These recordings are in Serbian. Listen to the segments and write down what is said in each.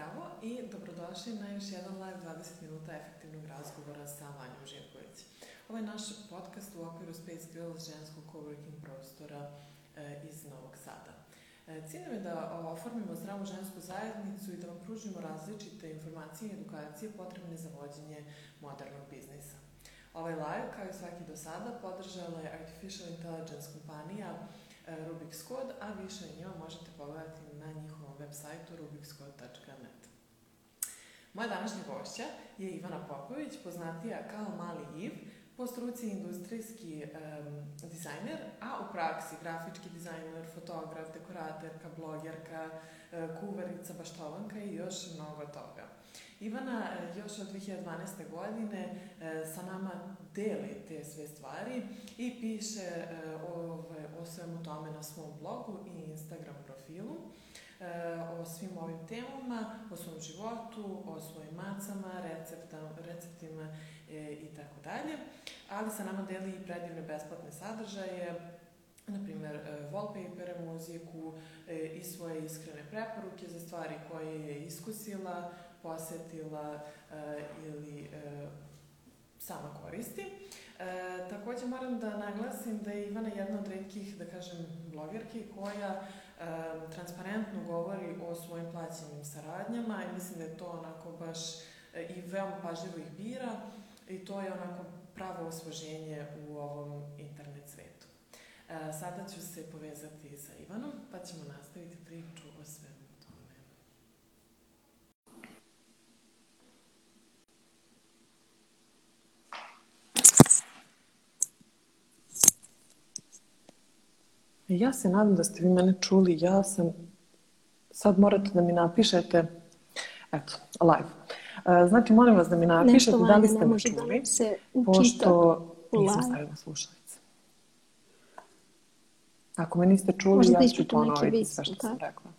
Zdravo i dobrodošli na još jedan live 20 minuta efektivnog razgovora sa Vanjom Živković. Ovo je naš podcast u okviru Space Girls ženskog coworking prostora e, iz Novog Sada. E, cilj je da oformimo zdravu žensku zajednicu i da vam pružimo različite informacije i edukacije potrebne za vođenje modernog biznisa. Ovaj live, kao i svaki do sada, podržala je Artificial Intelligence kompanija e, Rubik's Code, a više o njima možete pogledati na njihovom web sajtu rubikscode.net. Moja današnja gošća je Ivana Popović, poznatija kao Mali Iv, po struci industrijski um, dizajner, a u praksi grafički dizajner, fotograf, dekoratorka, blogerka, uh, kuvarica, baštovanka i još mnogo toga. Ivana uh, još od 2012. godine uh, sa nama deli te sve stvari i piše o, o svemu tome na svom blogu i Instagram profilu o svim ovim temama, o svom životu, o svojim macama, recepta, receptima e, i tako dalje. Ali sa nama deli i predivne besplatne sadržaje, na primjer e, wallpapere, muziku e, i svoje iskrene preporuke za stvari koje je iskusila, posetila ili sama koristi. E, takođe moram da naglasim da je Ivana jedna od redkih, da kažem, blogerki koja transparentno govori o svojim plaćenim saradnjama i mislim da je to onako baš e, i veoma pažljivo ih bira i to je onako pravo osvoženje u ovom internet svetu. E, sada ću se povezati sa Ivanom pa ćemo nastaviti priču o svemu tome. Ja se nadam da ste vi mene čuli. Ja sam... Sad morate da mi napišete... Eto, live. E, znači, molim vas da mi napišete da li ste me da čuli, da pošto nisam stavila slušalice. Ako me niste čuli, Možda ja ću ponoviti sve što sam rekla.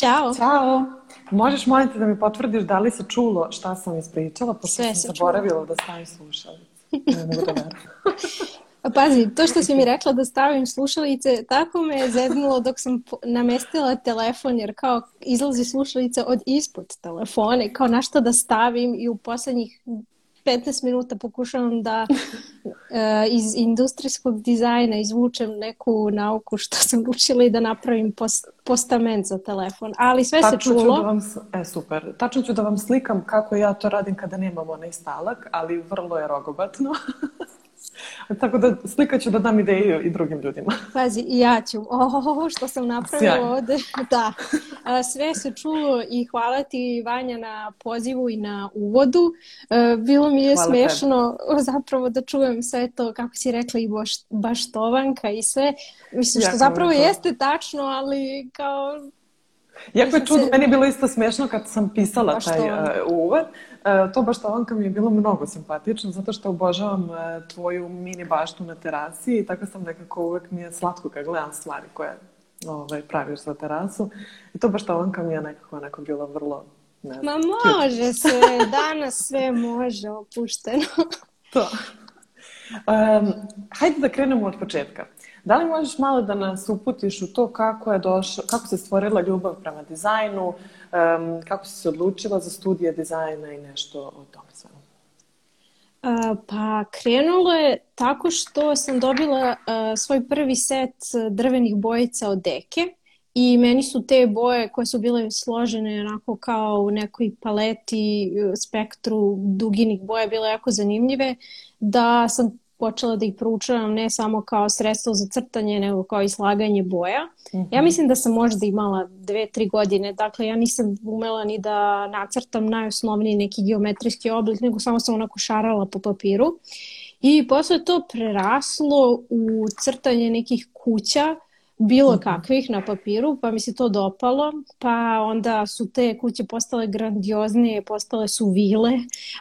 Ćao. Ćao. Možeš moliti da mi potvrdiš da li se čulo šta sam ispričala, pošto Sve sam zaboravila da stavim slušalice. Ne mogu da. Pazi, to što si mi rekla da stavim slušalice, tako me je zeznulo dok sam namestila telefon, jer kao izlazi slušalica od ispod telefone, kao na što da stavim i u poslednjih 15 minuta pokušavam da uh, iz industrijskog dizajna izvučem neku nauku što sam učila i da napravim post, postament za telefon. Ali sve Tačno se čulo. Ću da vam, e, super. Tačno ću da vam slikam kako ja to radim kada nemam onaj stalak, ali vrlo je rogobatno. Tako da slikaću da dam ideju i drugim ljudima. Pazi, i ja ću. Ovo što sam napravila Sjajno. ovde. Da. Sve se čulo i hvala ti Vanja na pozivu i na uvodu. Bilo mi je hvala smešno tebi. zapravo da čujem sve to, kako si rekla, i baš, baš tovanka i sve. Mislim što zapravo jeste tačno, ali kao Jako je čudno, se... meni je bilo isto smešno kad sam pisala taj uh, uvod. Uh, to baštovanka mi je bilo mnogo simpatično, zato što obožavam uh, tvoju mini baštu na terasi i tako sam nekako uvek mi je slatko kad gledam stvari koje ovaj, praviš za terasu. I to baštovanka mi je nekako onako bilo vrlo ne znam, Ma može sve, danas sve može opušteno. to. Um, hajde da krenemo od početka. Da li možeš malo da nas uputiš u to kako je došlo, kako se stvorila ljubav prema dizajnu, um, kako si se odlučila za studije dizajna i nešto o tome svemu? Uh, pa krenulo je tako što sam dobila uh, svoj prvi set drvenih bojica od deke i meni su te boje koje su bile složene onako kao u nekoj paleti, spektru duginih boja bile jako zanimljive, da sam počela da ih proučavam ne samo kao sredstvo za crtanje, nego kao i slaganje boja. Mm -hmm. Ja mislim da sam možda imala dve, tri godine, dakle ja nisam umela ni da nacrtam najosnovniji neki geometrijski oblik, nego samo sam onako šarala po papiru. I posle to preraslo u crtanje nekih kuća, bilo kakvih na papiru, pa mi se to dopalo, pa onda su te kuće postale grandioznije, postale su vile,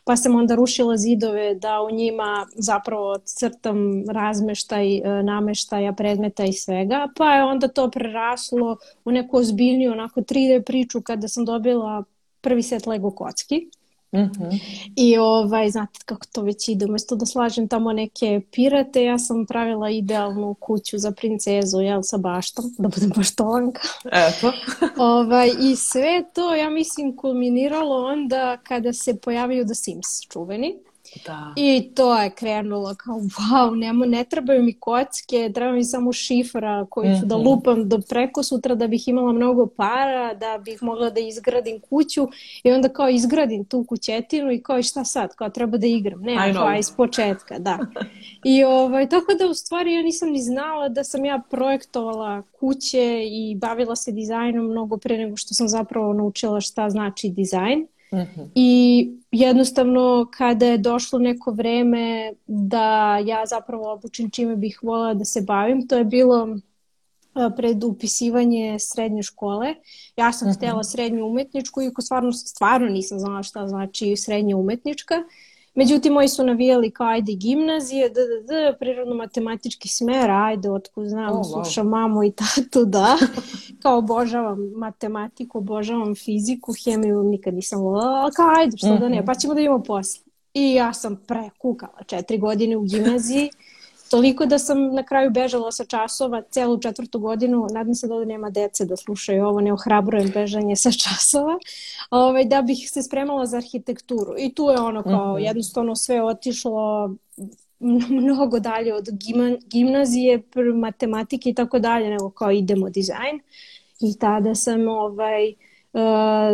pa sam onda rušila zidove da u njima zapravo crtam razmeštaj, e, nameštaja, predmeta i svega, pa je onda to preraslo u neku ozbiljniju onako 3D priču kada sam dobila prvi set Lego kocki. Mm -hmm. I ovaj, znate kako to već ide, umesto da slažem tamo neke pirate, ja sam pravila idealnu kuću za princezu, jel, sa baštom, da budem baštovanka. Eto. ovaj, I sve to, ja mislim, kulminiralo onda kada se pojavio The Sims čuveni. Da. I to je krenulo kao, wow, nema, ne trebaju mi kocke, treba mi samo šifra koju ću mm -hmm. da mhm. lupam do preko sutra da bih imala mnogo para, da bih mogla da izgradim kuću i onda kao izgradim tu kućetinu i kao šta sad, kao treba da igram, ne, kao iz početka, da. I ovaj, tako da u stvari ja nisam ni znala da sam ja projektovala kuće i bavila se dizajnom mnogo pre nego što sam zapravo naučila šta znači dizajn. -hmm. I jednostavno kada je došlo neko vreme da ja zapravo obučim čime bih volila da se bavim, to je bilo pred upisivanje srednje škole. Ja sam uh -huh. htjela srednju umetničku, iako stvarno, stvarno nisam znala šta znači srednja umetnička. Međutim, moji su navijali kao ajde gimnazije, d, d, d, prirodno-matematički smer, ajde, otko znam, oh, wow. slušam mamu i tatu, da. kao obožavam matematiku, obožavam fiziku, hemiju nikad nisam volala, kao ajde, što mm -hmm. da ne, pa ćemo da imamo posle. I ja sam prekukala četiri godine u gimnaziji Toliko da sam na kraju bežala sa časova celu četvrtu godinu, nadam se da ovde nema dece da slušaju ovo, ne ohrabrujem bežanje sa časova, ovaj, da bih se spremala za arhitekturu. I tu je ono kao mhm. -huh. jednostavno sve otišlo mnogo dalje od gimnazije, matematike i tako dalje, nego kao idemo dizajn. I tada sam ovaj, Uh,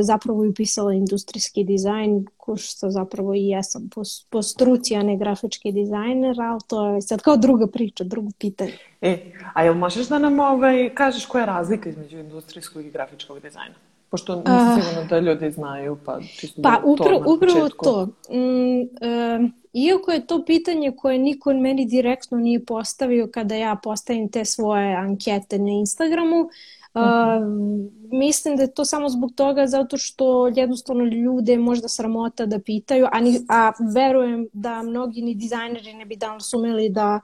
zapravo i upisala industrijski dizajn, ko što zapravo i jesam po, po struci, a ne grafički dizajner, ali to je sad kao druga priča, drugo pitanje. E, a jel možeš da nam ovaj, kažeš koja je razlika između industrijskog i grafičkog dizajna? Pošto nisam uh, sigurno da ljudi znaju, pa čisto pa, da upravo, to upravo to. Mm, uh, iako je to pitanje koje niko meni direktno nije postavio kada ja postavim te svoje ankete na Instagramu, Uh, mislim da je to samo zbog toga zato što jednostavno ljude možda sramota da pitaju, a, ni, a verujem da mnogi ni dizajneri ne bi danas umeli da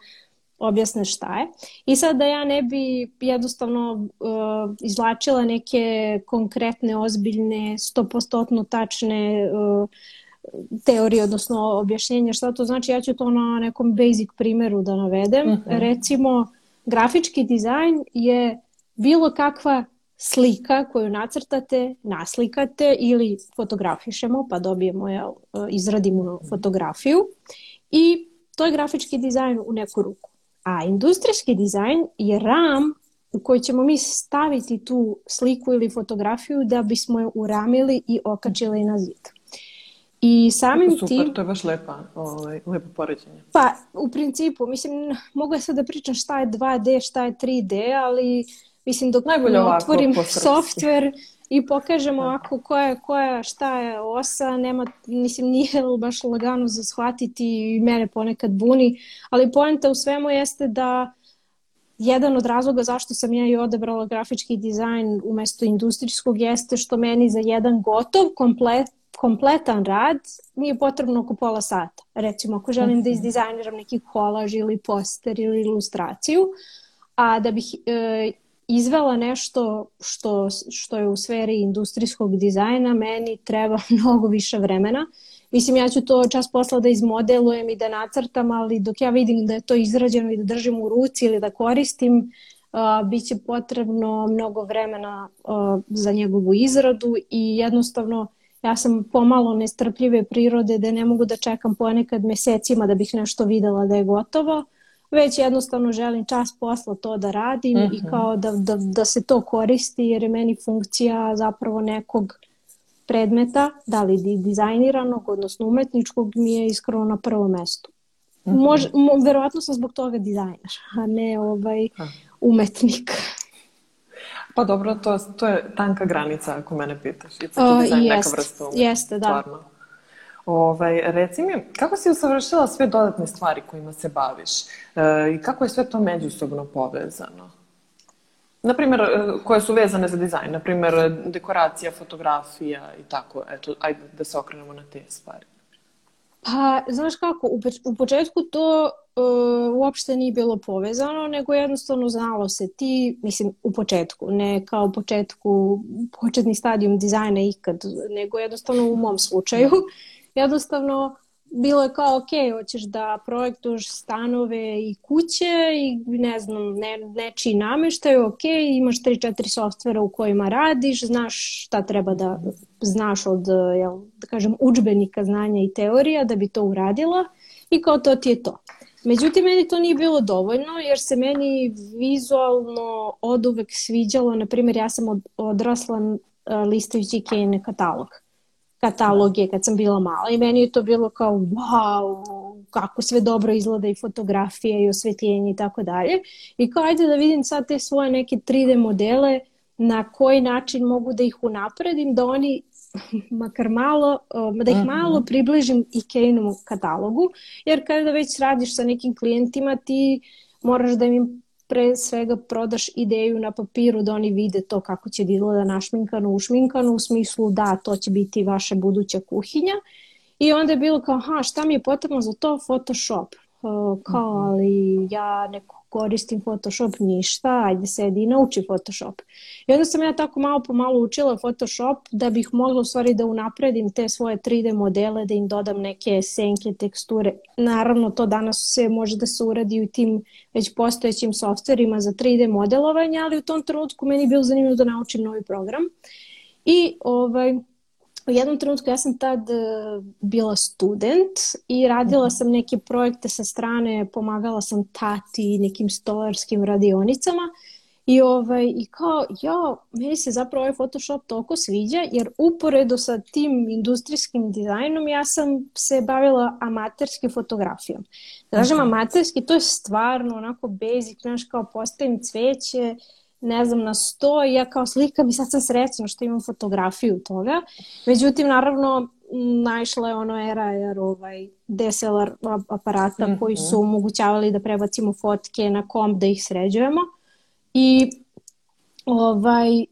objasne šta je. I sad da ja ne bi jednostavno uh, izlačila neke konkretne, ozbiljne, stopostotno tačne uh, teorije, odnosno objašnjenja šta to znači, ja ću to na nekom basic primeru da navedem. Uh mhm. -huh. Recimo, grafički dizajn je bilo kakva slika koju nacrtate, naslikate ili fotografišemo pa dobijemo, jel, izradimo fotografiju i to je grafički dizajn u neku ruku. A industrijski dizajn je ram u koji ćemo mi staviti tu sliku ili fotografiju da bismo je uramili i okačili na zid. I samim Super, tim... to je baš lepa, ovaj, lepo poređenje. Pa, u principu, mislim, mogu ja sad da pričam šta je 2D, šta je 3D, ali Mislim, dok Najbolje otvorim software i pokažem ovako koja je, koja, šta je osa, nema, mislim, nije baš lagano za shvatiti i mene ponekad buni, ali poenta u svemu jeste da jedan od razloga zašto sam ja i odabrala grafički dizajn umesto industrijskog jeste što meni za jedan gotov, komplet, kompletan rad nije potrebno oko pola sata. Recimo, ako želim da izdizajniram neki kolaž ili poster ili ilustraciju, a da bih e, izvela nešto što, što je u sferi industrijskog dizajna, meni treba mnogo više vremena. Mislim, ja ću to čas posla da izmodelujem i da nacrtam, ali dok ja vidim da je to izrađeno i da držim u ruci ili da koristim, uh, bit će potrebno mnogo vremena uh, za njegovu izradu i jednostavno ja sam pomalo nestrpljive prirode da ne mogu da čekam ponekad mesecima da bih nešto videla da je gotovo. Uh, već jednostavno želim čas posla to da radim uh -huh. i mhm. kao da, da, da se to koristi jer je meni funkcija zapravo nekog predmeta, da li dizajniranog, odnosno umetničkog, mi je iskreno na prvom mestu. Uh mhm. -huh. Mož, mo, verovatno sam zbog toga dizajner, a ne ovaj umetnik. Pa dobro, to, to je tanka granica ako mene pitaš. I uh, dizajn jest, neka vrsta umetnika. Jeste, da. Stvarno. Ovaj, reci mi, kako si usavršila sve dodatne stvari kojima se baviš e, i kako je sve to međusobno povezano? Naprimer, koje su vezane za dizajn, naprimer dekoracija, fotografija i tako, eto, ajde da se okrenemo na te stvari. Pa, znaš kako, u, u početku to uh, uopšte nije bilo povezano, nego jednostavno znalo se ti, mislim, u početku, ne kao u početku, početni stadijum dizajna ikad, nego jednostavno u mom slučaju, jednostavno bilo je kao, ok, hoćeš da projektuješ stanove i kuće i ne znam, ne, nečiji nameštaj, ok, imaš 3-4 softvera u kojima radiš, znaš šta treba da znaš od, jel, da kažem, učbenika znanja i teorija da bi to uradila i kao to ti je to. Međutim, meni to nije bilo dovoljno jer se meni vizualno od uvek sviđalo, na primjer, ja sam od, odrasla listajući Kane katalog kataloge kad sam bila mala i meni je to bilo kao wow, kako sve dobro izgleda i fotografije i osvetljenje i tako dalje. I kao ajde da vidim sad te svoje neke 3D modele na koji način mogu da ih unapredim, da oni makar malo, da ih mhm. malo približim Ikeinom katalogu, jer kada već radiš sa nekim klijentima ti moraš da im pre svega prodaš ideju na papiru da oni vide to kako će da izgleda našminkano, ušminkano u smislu da to će biti vaša buduća kuhinja. I onda je bilo kao ha šta mi je potrebno za to? Photoshop kao mhm. ali ja neko koristim Photoshop ništa, ajde sedi i nauči Photoshop. I onda sam ja tako malo po malo učila Photoshop da bih mogla u stvari da unapredim te svoje 3D modele, da im dodam neke senke, teksture. Naravno to danas sve može da se uradi u tim već postojećim softverima za 3D modelovanje, ali u tom trenutku meni je bilo zanimljivo da naučim novi program. I ovaj, u jednom trenutku ja sam tad e, bila student i radila mhm. sam neke projekte sa strane, pomagala sam tati nekim stolarskim radionicama i, ovaj, i kao, ja, meni se zapravo ovaj Photoshop toliko sviđa jer uporedo sa tim industrijskim dizajnom ja sam se bavila amaterski fotografijom. Kažem mhm. amaterski, to je stvarno onako basic, znaš kao postavim cveće, ne znam, na sto i ja kao slikam i sad sam srećna što imam fotografiju toga. Međutim, naravno, naišla je ono era jer ovaj DSLR aparata mm -hmm. koji su omogućavali da prebacimo fotke na komp da ih sređujemo. I ovaj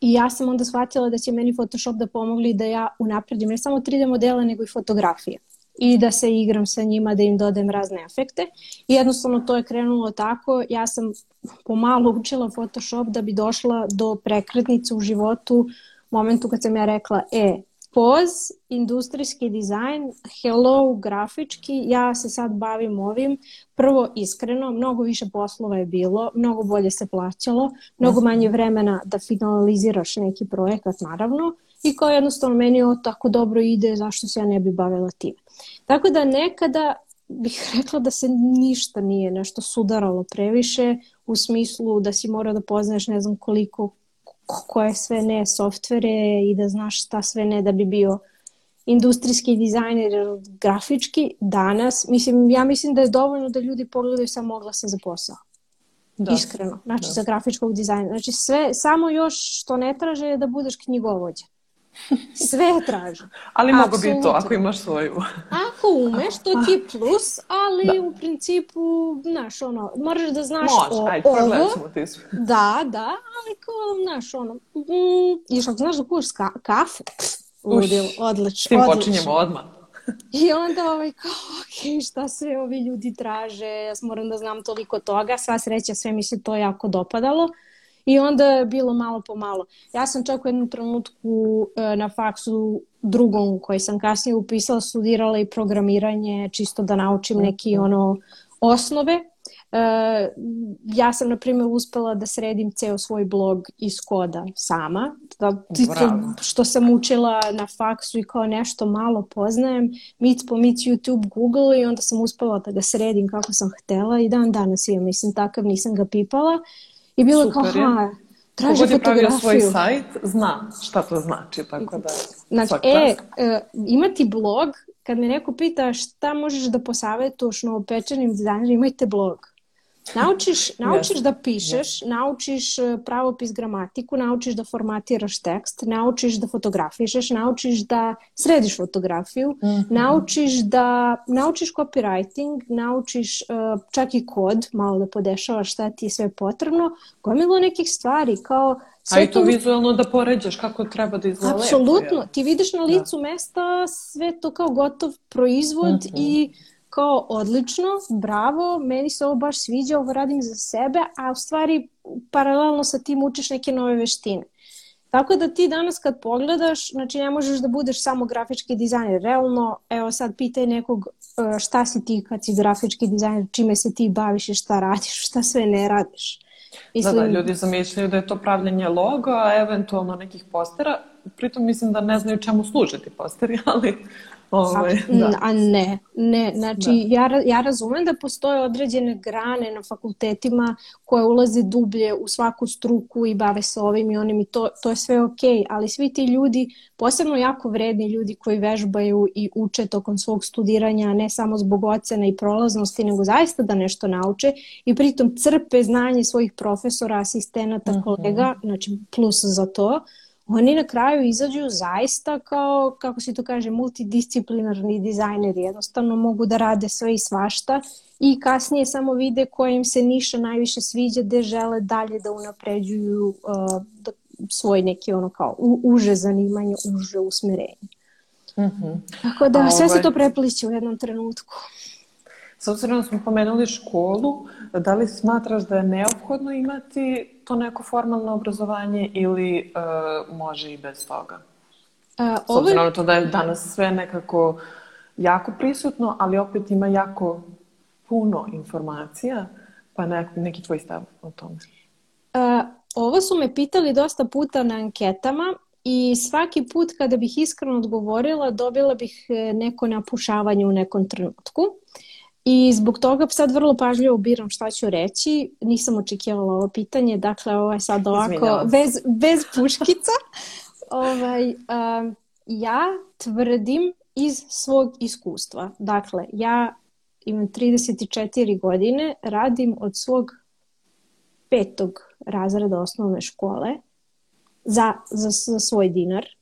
I ja sam onda shvatila da će meni Photoshop da pomogli da ja unapredim ne samo 3D modele, nego i fotografije i da se igram sa njima, da im dodem razne efekte. I jednostavno to je krenulo tako. Ja sam pomalo učila Photoshop da bi došla do prekretnice u životu momentu kad sam ja rekla, e, poz, industrijski dizajn, hello, grafički, ja se sad bavim ovim. Prvo, iskreno, mnogo više poslova je bilo, mnogo bolje se plaćalo, mnogo manje vremena da finaliziraš neki projekat, naravno, i kao jednostavno meni ovo tako dobro ide, zašto se ja ne bi bavila time. Tako da nekada bih rekla da se ništa nije nešto sudaralo previše u smislu da si mora da poznaješ ne znam koliko koje sve ne softvere i da znaš šta sve ne da bi bio industrijski dizajner grafički danas, mislim, ja mislim da je dovoljno da ljudi pogledaju samo oglase za posao. Da. Iskreno. Znači, da. za grafičkog dizajna. Znači, sve, samo još što ne traže je da budeš knjigovođa. Sve traži. ali mogu biti to ako imaš svoju. ako umeš, to ti je plus, ali da. u principu, znaš, ono, moraš da znaš Može, o, ajde, ovo. ti. Da, da, ali kao, znaš, ono, mm, još ako znaš da kuš ka kafu, ludil, odlično. S tim počinjemo odmah. I onda ovaj, kao, ok, šta sve ovi ljudi traže, ja moram da znam toliko toga, sva sreća, sve mi se to jako dopadalo. I onda je bilo malo po malo. Ja sam čak u jednom trenutku e, na faksu drugom koji sam kasnije upisala studirala i programiranje čisto da naučim neki mhm. ono osnove. Uh, ja sam, na primjer, uspela da sredim ceo svoj blog iz koda sama. Da, Bravo. što sam učila na faksu i kao nešto malo poznajem. Mic po mic YouTube, Google i onda sam uspela da ga sredim kako sam htela i dan danas imam. Mislim, takav nisam ga pipala. I bilo Super, kao, ha, traži Kogod je pravio svoj sajt, zna šta to znači, tako da... Znači, e, e, imati blog, kad me neko pita šta možeš da posavetuješ novopečenim dizajnerima, imajte blog. Naučiš, naučiš da pišeš, naučiš e, pravopis gramatiku, naučiš da formatiraš tekst, naučiš da fotografišeš, naučiš da središ fotografiju, mm -hmm. naučiš da naučiš copywriting, naučiš uh, čak i kod, malo da podešavaš šta ti je sve potrebno, gomilo nekih stvari kao Sve A i to, to vizualno da poređaš kako treba da izgleda. Apsolutno. Ti vidiš na licu da. mesta sve to kao gotov proizvod mm -hmm. i kao odlično, bravo, meni se ovo baš sviđa, ovo radim za sebe, a u stvari paralelno sa tim učiš neke nove veštine. Tako da ti danas kad pogledaš, znači ne možeš da budeš samo grafički dizajner. Realno, evo sad pitaj nekog e, šta si ti kad si grafički dizajner, čime se ti baviš i šta radiš, šta sve ne radiš. Mislim... Da, da, ljudi zamišljaju da je to pravljenje loga, a eventualno nekih postera. Pritom mislim da ne znaju čemu služe ti posteri, ali Ovaj, da. A ne, ne, znači da. ja, ja razumem da postoje određene grane na fakultetima koje ulaze dublje u svaku struku i bave se ovim i onim i to, to je sve ok, ali svi ti ljudi, posebno jako vredni ljudi koji vežbaju i uče tokom svog studiranja, ne samo zbog ocena i prolaznosti, nego zaista da nešto nauče i pritom crpe znanje svojih profesora, asistenata, uh mhm. -huh. kolega, znači plus za to, oni na kraju izađu zaista kao, kako se to kaže, multidisciplinarni dizajneri. Jednostavno mogu da rade sve i svašta i kasnije samo vide koja im se niša najviše sviđa, gde žele dalje da unapređuju uh, da, svoj neki ono kao u, uže zanimanje, uže usmerenje. Mm -hmm. Tako da sve se to ovaj- prepliće u jednom trenutku. S obzirom da smo pomenuli školu, da li smatraš da je neophodno imati to neko formalno obrazovanje ili uh, može i bez toga? Uh, S obzirom na to da je danas sve nekako jako prisutno, ali opet ima jako puno informacija, pa nek, neki tvoj stav o tome. Uh, ovo su me pitali dosta puta na anketama i svaki put kada bih iskreno odgovorila dobila bih e, neko napušavanje u nekom trenutku. I zbog toga sad vrlo pažljivo biram šta ću reći. Nisam očekivala ovo pitanje, dakle ovo je sad ovako bez, bez puškica. ovaj, um, ja tvrdim iz svog iskustva. Dakle, ja imam 34 godine, radim od svog petog razreda osnovne škole za, za, za svoj dinar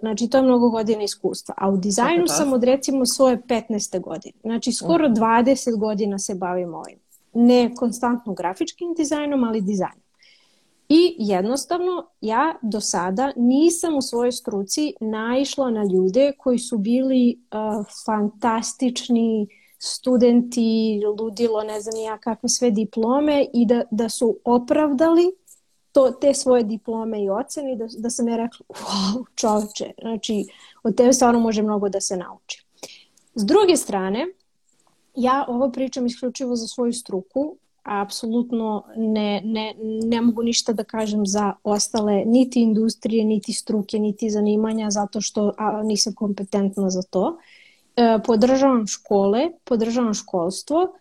znači to je mnogo godina iskustva. A u dizajnu sam od recimo svoje 15. godine. Znači skoro 20 mhm. godina se bavim ovim. Ne konstantno grafičkim dizajnom, ali dizajnom. I jednostavno ja do sada nisam u svojoj struci naišla na ljude koji su bili uh, fantastični studenti, ludilo, ne znam ja kakve sve diplome i da, da su opravdali to, te svoje diplome i ocene da, da sam ja rekla, wow, čovječe, znači od tebe stvarno može mnogo da se nauči. S druge strane, ja ovo pričam isključivo za svoju struku, a apsolutno ne, ne, ne mogu ništa da kažem za ostale niti industrije, niti struke, niti zanimanja, zato što a, nisam kompetentna za to. E, podržavam škole, podržavam školstvo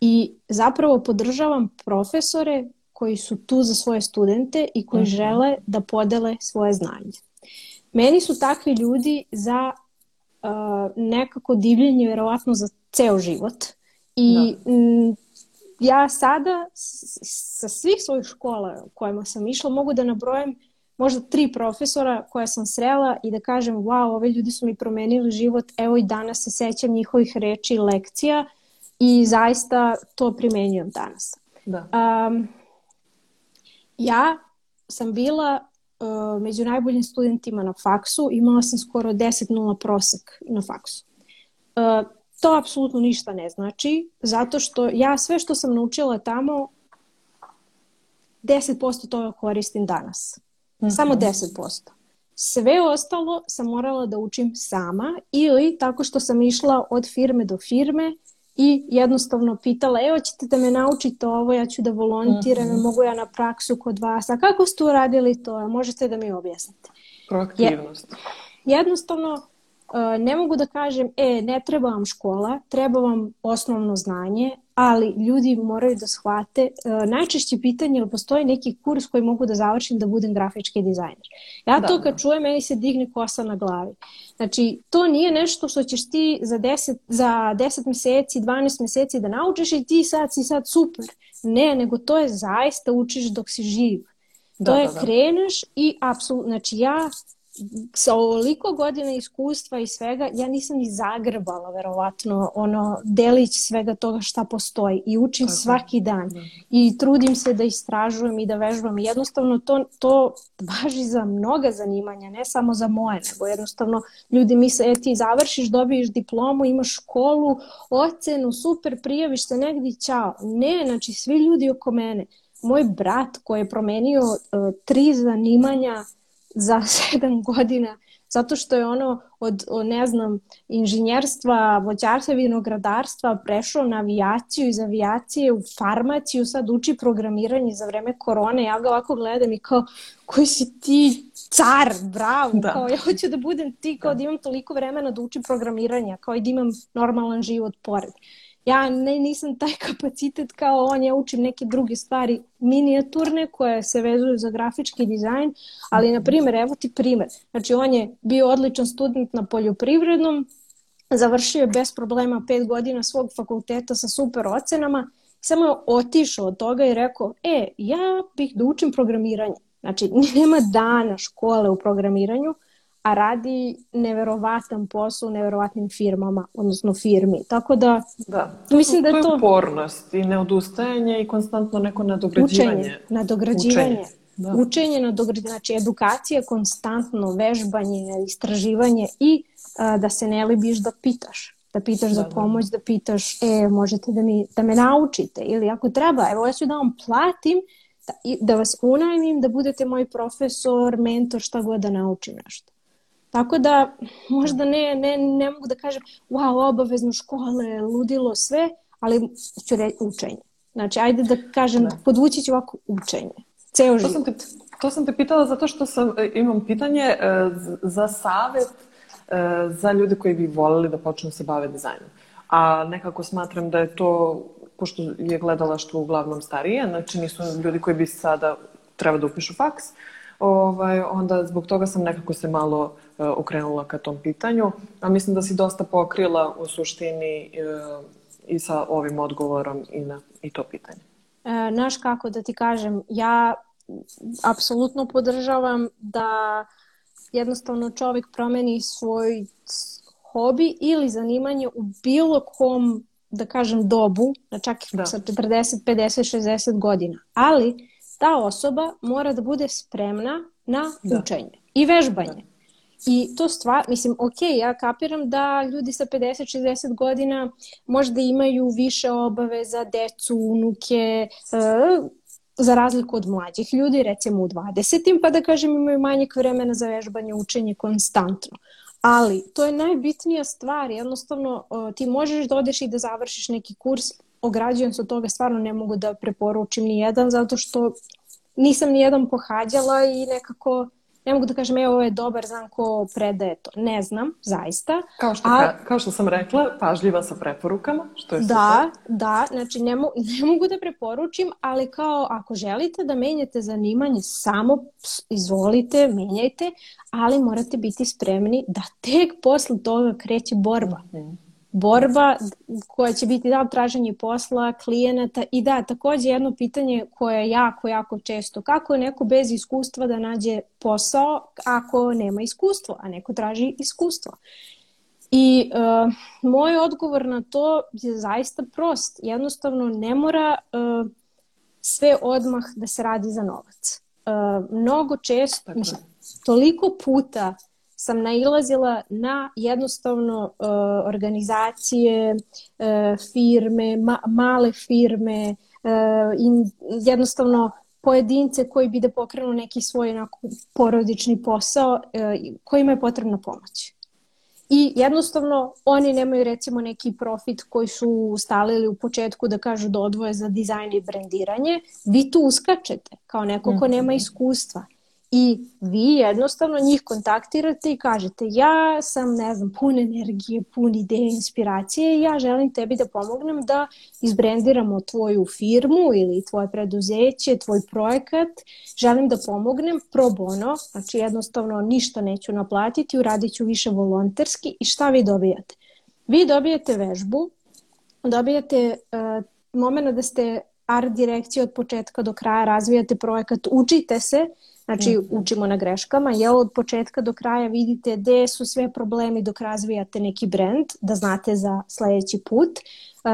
i zapravo podržavam profesore koji su tu za svoje studente i koji mm -hmm. žele da podele svoje znanje. Meni su takvi ljudi za uh, nekako divljenje verovatno za ceo život i da. m, ja sada sa svih svojih škola u kojima sam išla mogu da nabrojam možda tri profesora koja sam srela i da kažem wow, ove ljudi su mi promenili život, evo i danas se sećam njihovih reči i lekcija i zaista to primenjujem danas. Da. Um, ja sam bila uh, među najboljim studentima na faksu, imala sam skoro 10.0 prosek na faksu. Uh, to apsolutno ništa ne znači, zato što ja sve što sam naučila tamo, 10% toga koristim danas. Mm -hmm. Samo 10%. Sve ostalo sam morala da učim sama ili tako što sam išla od firme do firme i jednostavno pitala, evo ćete da me naučite ovo, ja ću da volontiram, mm -hmm. mogu ja na praksu kod vas, a kako ste uradili to, možete da mi objasnite? Proaktivnost. Je, jednostavno, ne mogu da kažem, e, ne treba vam škola, treba vam osnovno znanje, ali ljudi moraju da shvate, uh, najčešće pitanje je li postoji neki kurs koji mogu da završim da budem grafički dizajner. Ja da, to kad da. čujem, meni se digne kosa na glavi. Znači, to nije nešto što ćeš ti za 10, za 10 meseci, 12 meseci da naučiš i ti sad si sad super. Ne, nego to je zaista učiš dok si živ. To da, je da, da. kreneš i apsolutno, znači ja sa ovoliko godina iskustva i svega, ja nisam ni zagrbala verovatno ono delić svega toga šta postoji i učim Tako. svaki dan da. i trudim se da istražujem i da vežbam i jednostavno to, to važi za mnoga zanimanja, ne samo za moje, nego jednostavno ljudi misle, e ti završiš, dobiješ diplomu, imaš školu, ocenu, super, prijaviš se negdje, ćao. Ne, znači svi ljudi oko mene, moj brat koji je promenio uh, tri zanimanja za sedam godina, zato što je ono od, od ne znam, inženjerstva, voćarstva, vinogradarstva prešao na avijaciju, iz avijacije u farmaciju, sad uči programiranje za vreme korone, ja ga ovako gledam i kao, koji si ti car, bravo, da. kao ja hoću da budem ti, kao da. da imam toliko vremena da učim programiranje, kao i da imam normalan život pored. Ja ne, nisam taj kapacitet kao on, ja učim neke druge stvari minijaturne koje se vezuju za grafički dizajn, ali na primjer, evo ti primjer. Znači on je bio odličan student na poljoprivrednom, završio je bez problema pet godina svog fakulteta sa super ocenama, samo je otišao od toga i rekao, e, ja bih da učim programiranje. Znači, nema dana škole u programiranju, a radi neverovatan posao u neverovatnim firmama, odnosno firmi. Tako da, da. To mislim su, da je to... To je upornost i neodustajanje i konstantno neko nadograđivanje. Učenje, nadograđivanje. Učenje. Da. Učenje, nadograđivanje, znači edukacija, konstantno vežbanje, istraživanje i a, da se ne libiš da pitaš da pitaš da, za da. pomoć, da. da pitaš, e, možete da, mi, da me naučite ili ako treba, evo ja ću da vam platim da, da vas unajmim, da budete moj profesor, mentor, šta god da naučim nešto. Tako da možda ne, ne, ne mogu da kažem wow, obavezno škole, ludilo, sve, ali ću reći učenje. Znači, ajde da kažem, da. podvući ću ovako učenje. Ceo život. To sam, te, to sam te pitala zato što sam, e, imam pitanje e, za savet e, za ljude koji bi volili da počnu da se bave dizajnom. A nekako smatram da je to, pošto je gledalaštvo uglavnom starije, znači nisu ljudi koji bi sada treba da upišu faks, ovaj, onda zbog toga sam nekako se malo okrenula ka tom pitanju, a mislim da si dosta pokrila u suštini e, i sa ovim odgovorom i na i to pitanje. E, naš kako da ti kažem, ja apsolutno podržavam da jednostavno čovjek promeni svoj hobi ili zanimanje u bilo kom, da kažem, dobu, da čak da. sa 40, 50, 60 godina. Ali ta osoba mora da bude spremna na da. učenje i vežbanje. Da. I to stvar, mislim, ok, ja kapiram da ljudi sa 50-60 godina možda imaju više obaveza, decu, unuke, uh, za razliku od mlađih ljudi, recimo u 20. pa da kažem imaju manjeg vremena za vežbanje, učenje konstantno. Ali to je najbitnija stvar, jednostavno uh, ti možeš da odeš i da završiš neki kurs, ograđujem se od toga, stvarno ne mogu da preporučim ni jedan, zato što nisam ni jedan pohađala i nekako ne mogu da kažem, evo, ovo je dobar, znam ko predaje to. Ne znam, zaista. Kao što, A, kao što sam rekla, pažljiva sa preporukama, što je Da, super. da, znači ne, mo ne mogu da preporučim, ali kao ako želite da menjate zanimanje, samo izvolite, menjajte, ali morate biti spremni da tek posle toga kreće borba. Mm -hmm borba koja će biti da traženje posla, klijenata i da takođe jedno pitanje koje je jako, jako često. Kako je neko bez iskustva da nađe posao ako nema iskustvo, a neko traži iskustvo? I uh, moj odgovor na to je zaista prost. Jednostavno ne mora uh, sve odmah da se radi za novac. Uh, mnogo često, mislim, toliko puta sam nailazila na jednostavno uh, organizacije, uh, firme, ma male firme, uh, in, jednostavno pojedince koji bi da pokrenu neki svoj onako, porodični posao uh, kojima je potrebna pomoć. I jednostavno oni nemaju recimo neki profit koji su stalili u početku da kažu da odvoje za dizajn i brendiranje. Vi tu uskačete kao neko ko nema mhm. iskustva i vi jednostavno njih kontaktirate i kažete ja sam, ne znam, pun energije, pun ideje, inspiracije i ja želim tebi da pomognem da izbrendiramo tvoju firmu ili tvoje preduzeće, tvoj projekat. Želim da pomognem pro bono, znači jednostavno ništa neću naplatiti, uradit ću više volonterski i šta vi dobijate? Vi dobijete vežbu, dobijate uh, moment da ste art direkcije od početka do kraja, razvijate projekat, učite se, Znači, mm. učimo na greškama, jel od početka do kraja vidite gde su sve problemi dok razvijate neki brand, da znate za sledeći put.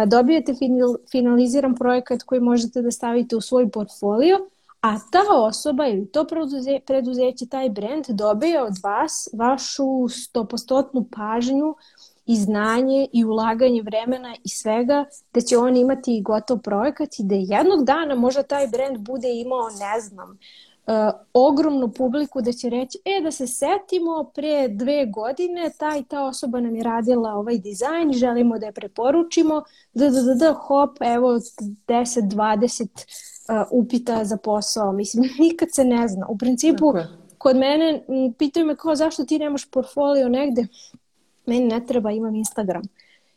Dobijete finaliziran projekat koji možete da stavite u svoj portfolio, a ta osoba ili to preduzeće, taj brand dobije od vas vašu stopostotnu pažnju i znanje i ulaganje vremena i svega, da će on imati gotov projekat i da jednog dana možda taj brand bude imao, ne znam, uh, ogromnu publiku da će reći, e da se setimo pre dve godine ta i ta osoba nam je radila ovaj dizajn, želimo da je preporučimo, da, da, da, da, hop, evo 10-20 uh, upita za posao, mislim, nikad se ne zna. U principu, kod mene pitaju me kao zašto ti nemaš portfolio negde, meni ne treba, imam Instagram.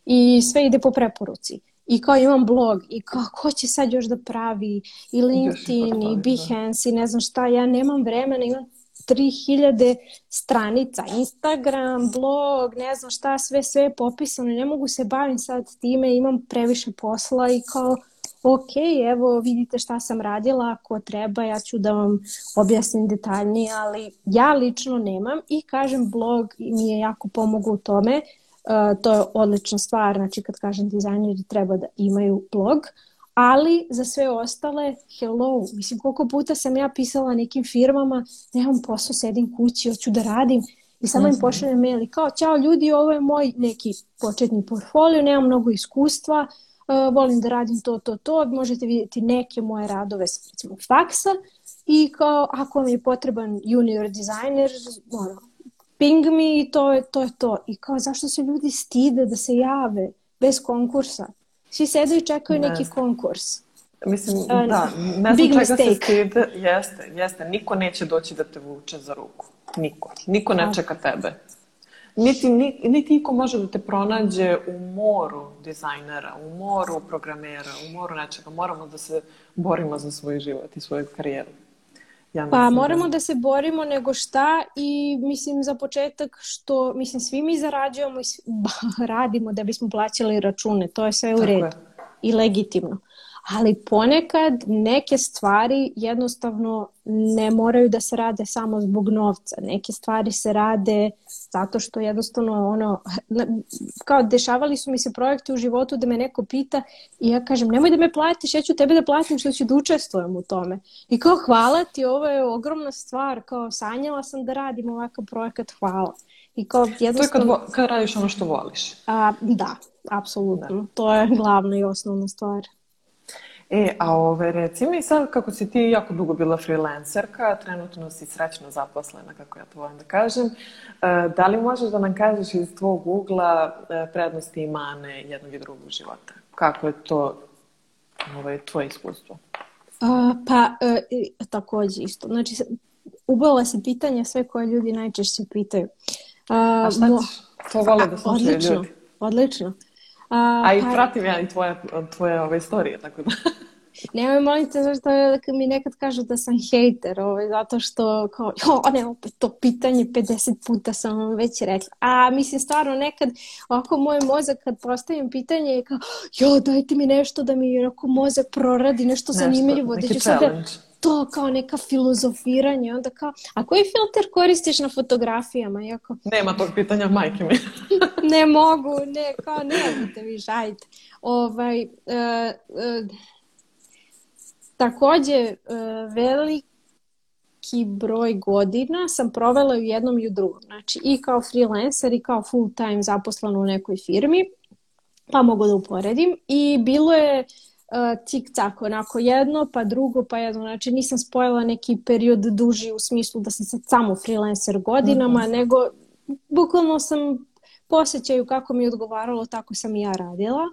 I sve ide po preporuci i kao imam blog i kao ko će sad još da pravi i LinkedIn i da. Behance i ne znam šta, ja nemam vremena, imam 3000 stranica, Instagram, blog, ne znam šta, sve, sve je popisano, ne mogu se bavim sad time, imam previše posla i kao, ok, evo vidite šta sam radila, ako treba ja ću da vam objasnim detaljnije, ali ja lično nemam i kažem blog mi je jako pomogao u tome, Uh, to je odlična stvar, znači kad kažem dizajneri treba da imaju blog, ali za sve ostale, hello, mislim koliko puta sam ja pisala nekim firmama, nemam posao, sedim kući, hoću da radim i samo im pošaljem mail i kao, čao ljudi, ovo je moj neki početni portfolio, nemam mnogo iskustva, uh, volim da radim to, to, to, možete vidjeti neke moje radove sa recimo faksa i kao, ako vam je potreban junior dizajner, ono, ping mi i to je, to je to. I kao zašto se ljudi stide da se jave bez konkursa? Svi sedu i čekaju ne. neki konkurs. Mislim, uh, da, ne znam čega mistake. se stide. Jeste, jeste. Niko neće doći da te vuče za ruku. Niko. Niko ne čeka tebe. Niti, niti niko može da te pronađe u moru dizajnera, u moru programera, u moru nečega. Moramo da se borimo za svoj život i svoju karijeru. Ja pa da moramo da... da se borimo nego šta i mislim za početak što mislim svi mi zarađujemo i svi, radimo da bismo plaćali račune, to je sve u redu i legitimno ali ponekad neke stvari jednostavno ne moraju da se rade samo zbog novca. Neke stvari se rade zato što jednostavno ono, kao dešavali su mi se projekte u životu da me neko pita i ja kažem nemoj da me platiš, ja ću tebe da platim što ću da učestvujem u tome. I kao hvala ti, ovo je ogromna stvar, kao sanjala sam da radim ovakav projekat, hvala. I kao jednostavno... To je kad, kad radiš ono što voliš. A, da, apsolutno. Da. To je glavna i osnovna stvar. E, a ove, reci mi sad, kako si ti jako dugo bila freelancerka, trenutno si srećno zaposlena, kako ja to volim da kažem, e, da li možeš da nam kažeš iz tvog ugla e, prednosti i mane jednog i drugog života? Kako je to ovaj, tvoje iskustvo? A, pa, e, takođe isto. Znači, ubala se pitanje sve koje ljudi najčešće pitaju. A, a šta mo... To vole da slušaju odlično, ljudi. Odlično. A, a i pa... pratim ja i tvoje, tvoje ove istorije, tako da... Nemoj molim te zašto mi nekad kažu da sam hejter, ovaj, zato što kao, jo, ne, opet to pitanje 50 puta sam vam već rekla. A mislim stvarno nekad ovako moj mozak kad postavim pitanje je kao, jo, dajte mi nešto da mi onako mozak proradi, nešto, nešto zanimljivo. Neki da challenge. Sada, to kao neka filozofiranje, onda kao, a koji filter koristiš na fotografijama? Iako... Nema tog pitanja, majke mi. ne mogu, ne, kao nemojte vi, žajte. Ovaj, uh, uh, takođe, uh, veliki broj godina sam provela u jednom i u drugom. Znači i kao freelancer i kao full time zaposlena u nekoj firmi, pa mogu da uporedim. I bilo je uh, uh, cik-cak, onako jedno, pa drugo, pa jedno. Znači nisam spojila neki period duži u smislu da sam sad samo freelancer godinama, mm -hmm. nego bukvalno sam posjećaju kako mi je odgovaralo, tako sam i ja radila.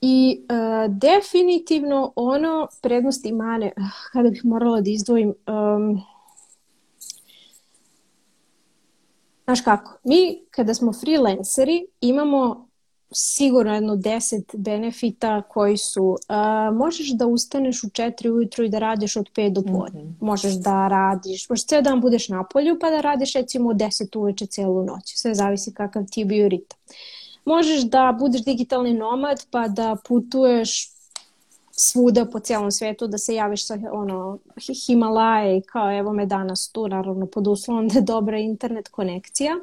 I uh, definitivno ono prednosti mane, kada bih morala da izdvojim, um, Znaš kako, mi kada smo freelanceri imamo sigurno jedno deset benefita koji su uh, možeš da ustaneš u 4 ujutru i da radiš od 5 do podne. Mm -hmm. Možeš da radiš, možeš ceo dan budeš na polju pa da radiš recimo od 10 uveče celu noć. Sve zavisi kakav ti je bio ritam. Možeš da budeš digitalni nomad pa da putuješ svuda po cijelom svijetu da se javiš sa ono, Himalaje i kao evo me danas tu, naravno pod uslovom da je dobra internet konekcija.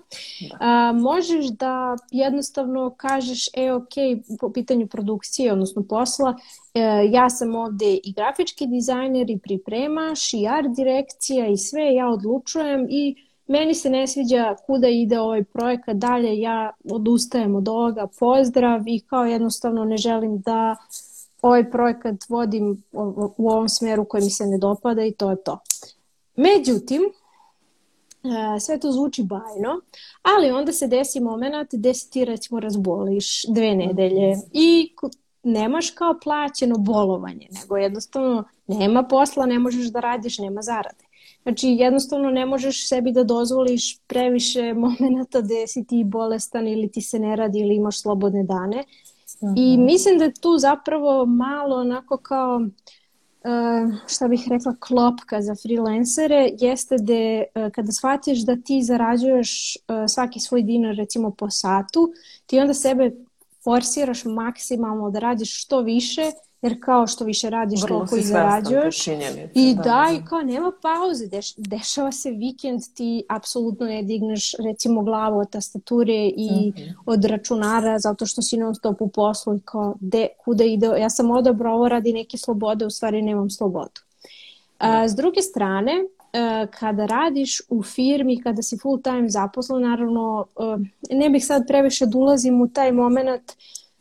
Da. A, možeš da jednostavno kažeš, e ok, po pitanju produkcije, odnosno posla, e, ja sam ovde i grafički dizajner i pripremaš i art direkcija i sve, ja odlučujem i meni se ne sviđa kuda ide ovaj projekat dalje, ja odustajem od ovoga, pozdrav i kao jednostavno ne želim da ovaj projekat vodim u ovom smeru koji mi se ne dopada i to je to. Međutim, e, sve to zvuči bajno, ali onda se desi moment gde se ti recimo razboliš dve nedelje i nemaš kao plaćeno bolovanje, nego jednostavno nema posla, ne možeš da radiš, nema zarade. Znači jednostavno ne možeš sebi da dozvoliš previše momenta gde si ti bolestan ili ti se ne radi ili imaš slobodne dane, I mhm. mislim da je tu zapravo malo onako kao uh, šta bih rekla klopka za freelancere jeste da uh, kada shvatiš da ti zarađuješ uh, svaki svoj dinar recimo po satu, ti onda sebe forsiraš maksimalno da radiš što više jer kao što više radiš Vrlo toliko i zarađuješ. i da, da, i kao nema pauze Deš, dešava se vikend ti apsolutno ne digneš recimo glavu od tastature i mm -hmm. od računara zato što si non stop u poslu i kao de, kuda ide? Ja sam odabrao ovo radi neke slobode u stvari nemam slobodu. A, s druge strane kada radiš u firmi, kada si full time zaposlen, naravno ne bih sad previše da ulazim u taj moment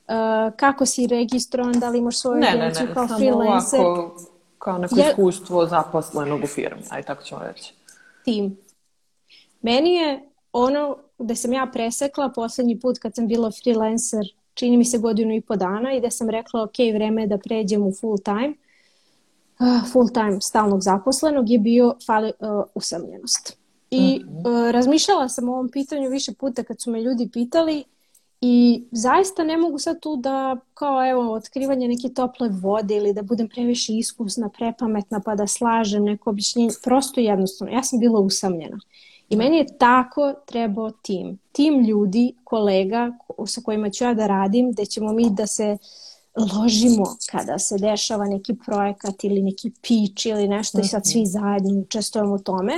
uh, kako si registrovan, da li imaš svoju ne, agenciju ne, ne, kao freelancer. Ovako, kao neko je... iskustvo zaposlenog u firmi, aj tako ćemo reći. Tim. Meni je ono gde sam ja presekla poslednji put kad sam bila freelancer, čini mi se godinu i po dana i da sam rekla ok, vreme je da pređem u full time, uh, full time stalnog zaposlenog je bio fali, uh, usamljenost. I mm -hmm. uh, razmišljala sam o ovom pitanju više puta kad su me ljudi pitali I zaista ne mogu sad tu da kao evo otkrivanje neke tople vode ili da budem previše iskusna, prepametna pa da slažem neko objašnjenje. Prosto jednostavno. Ja sam bila usamljena. I meni je tako trebao tim. Tim ljudi, kolega sa kojima ću ja da radim, gde ćemo mi da se ložimo kada se dešava neki projekat ili neki pitch ili nešto i sad svi zajedno učestvujemo u tome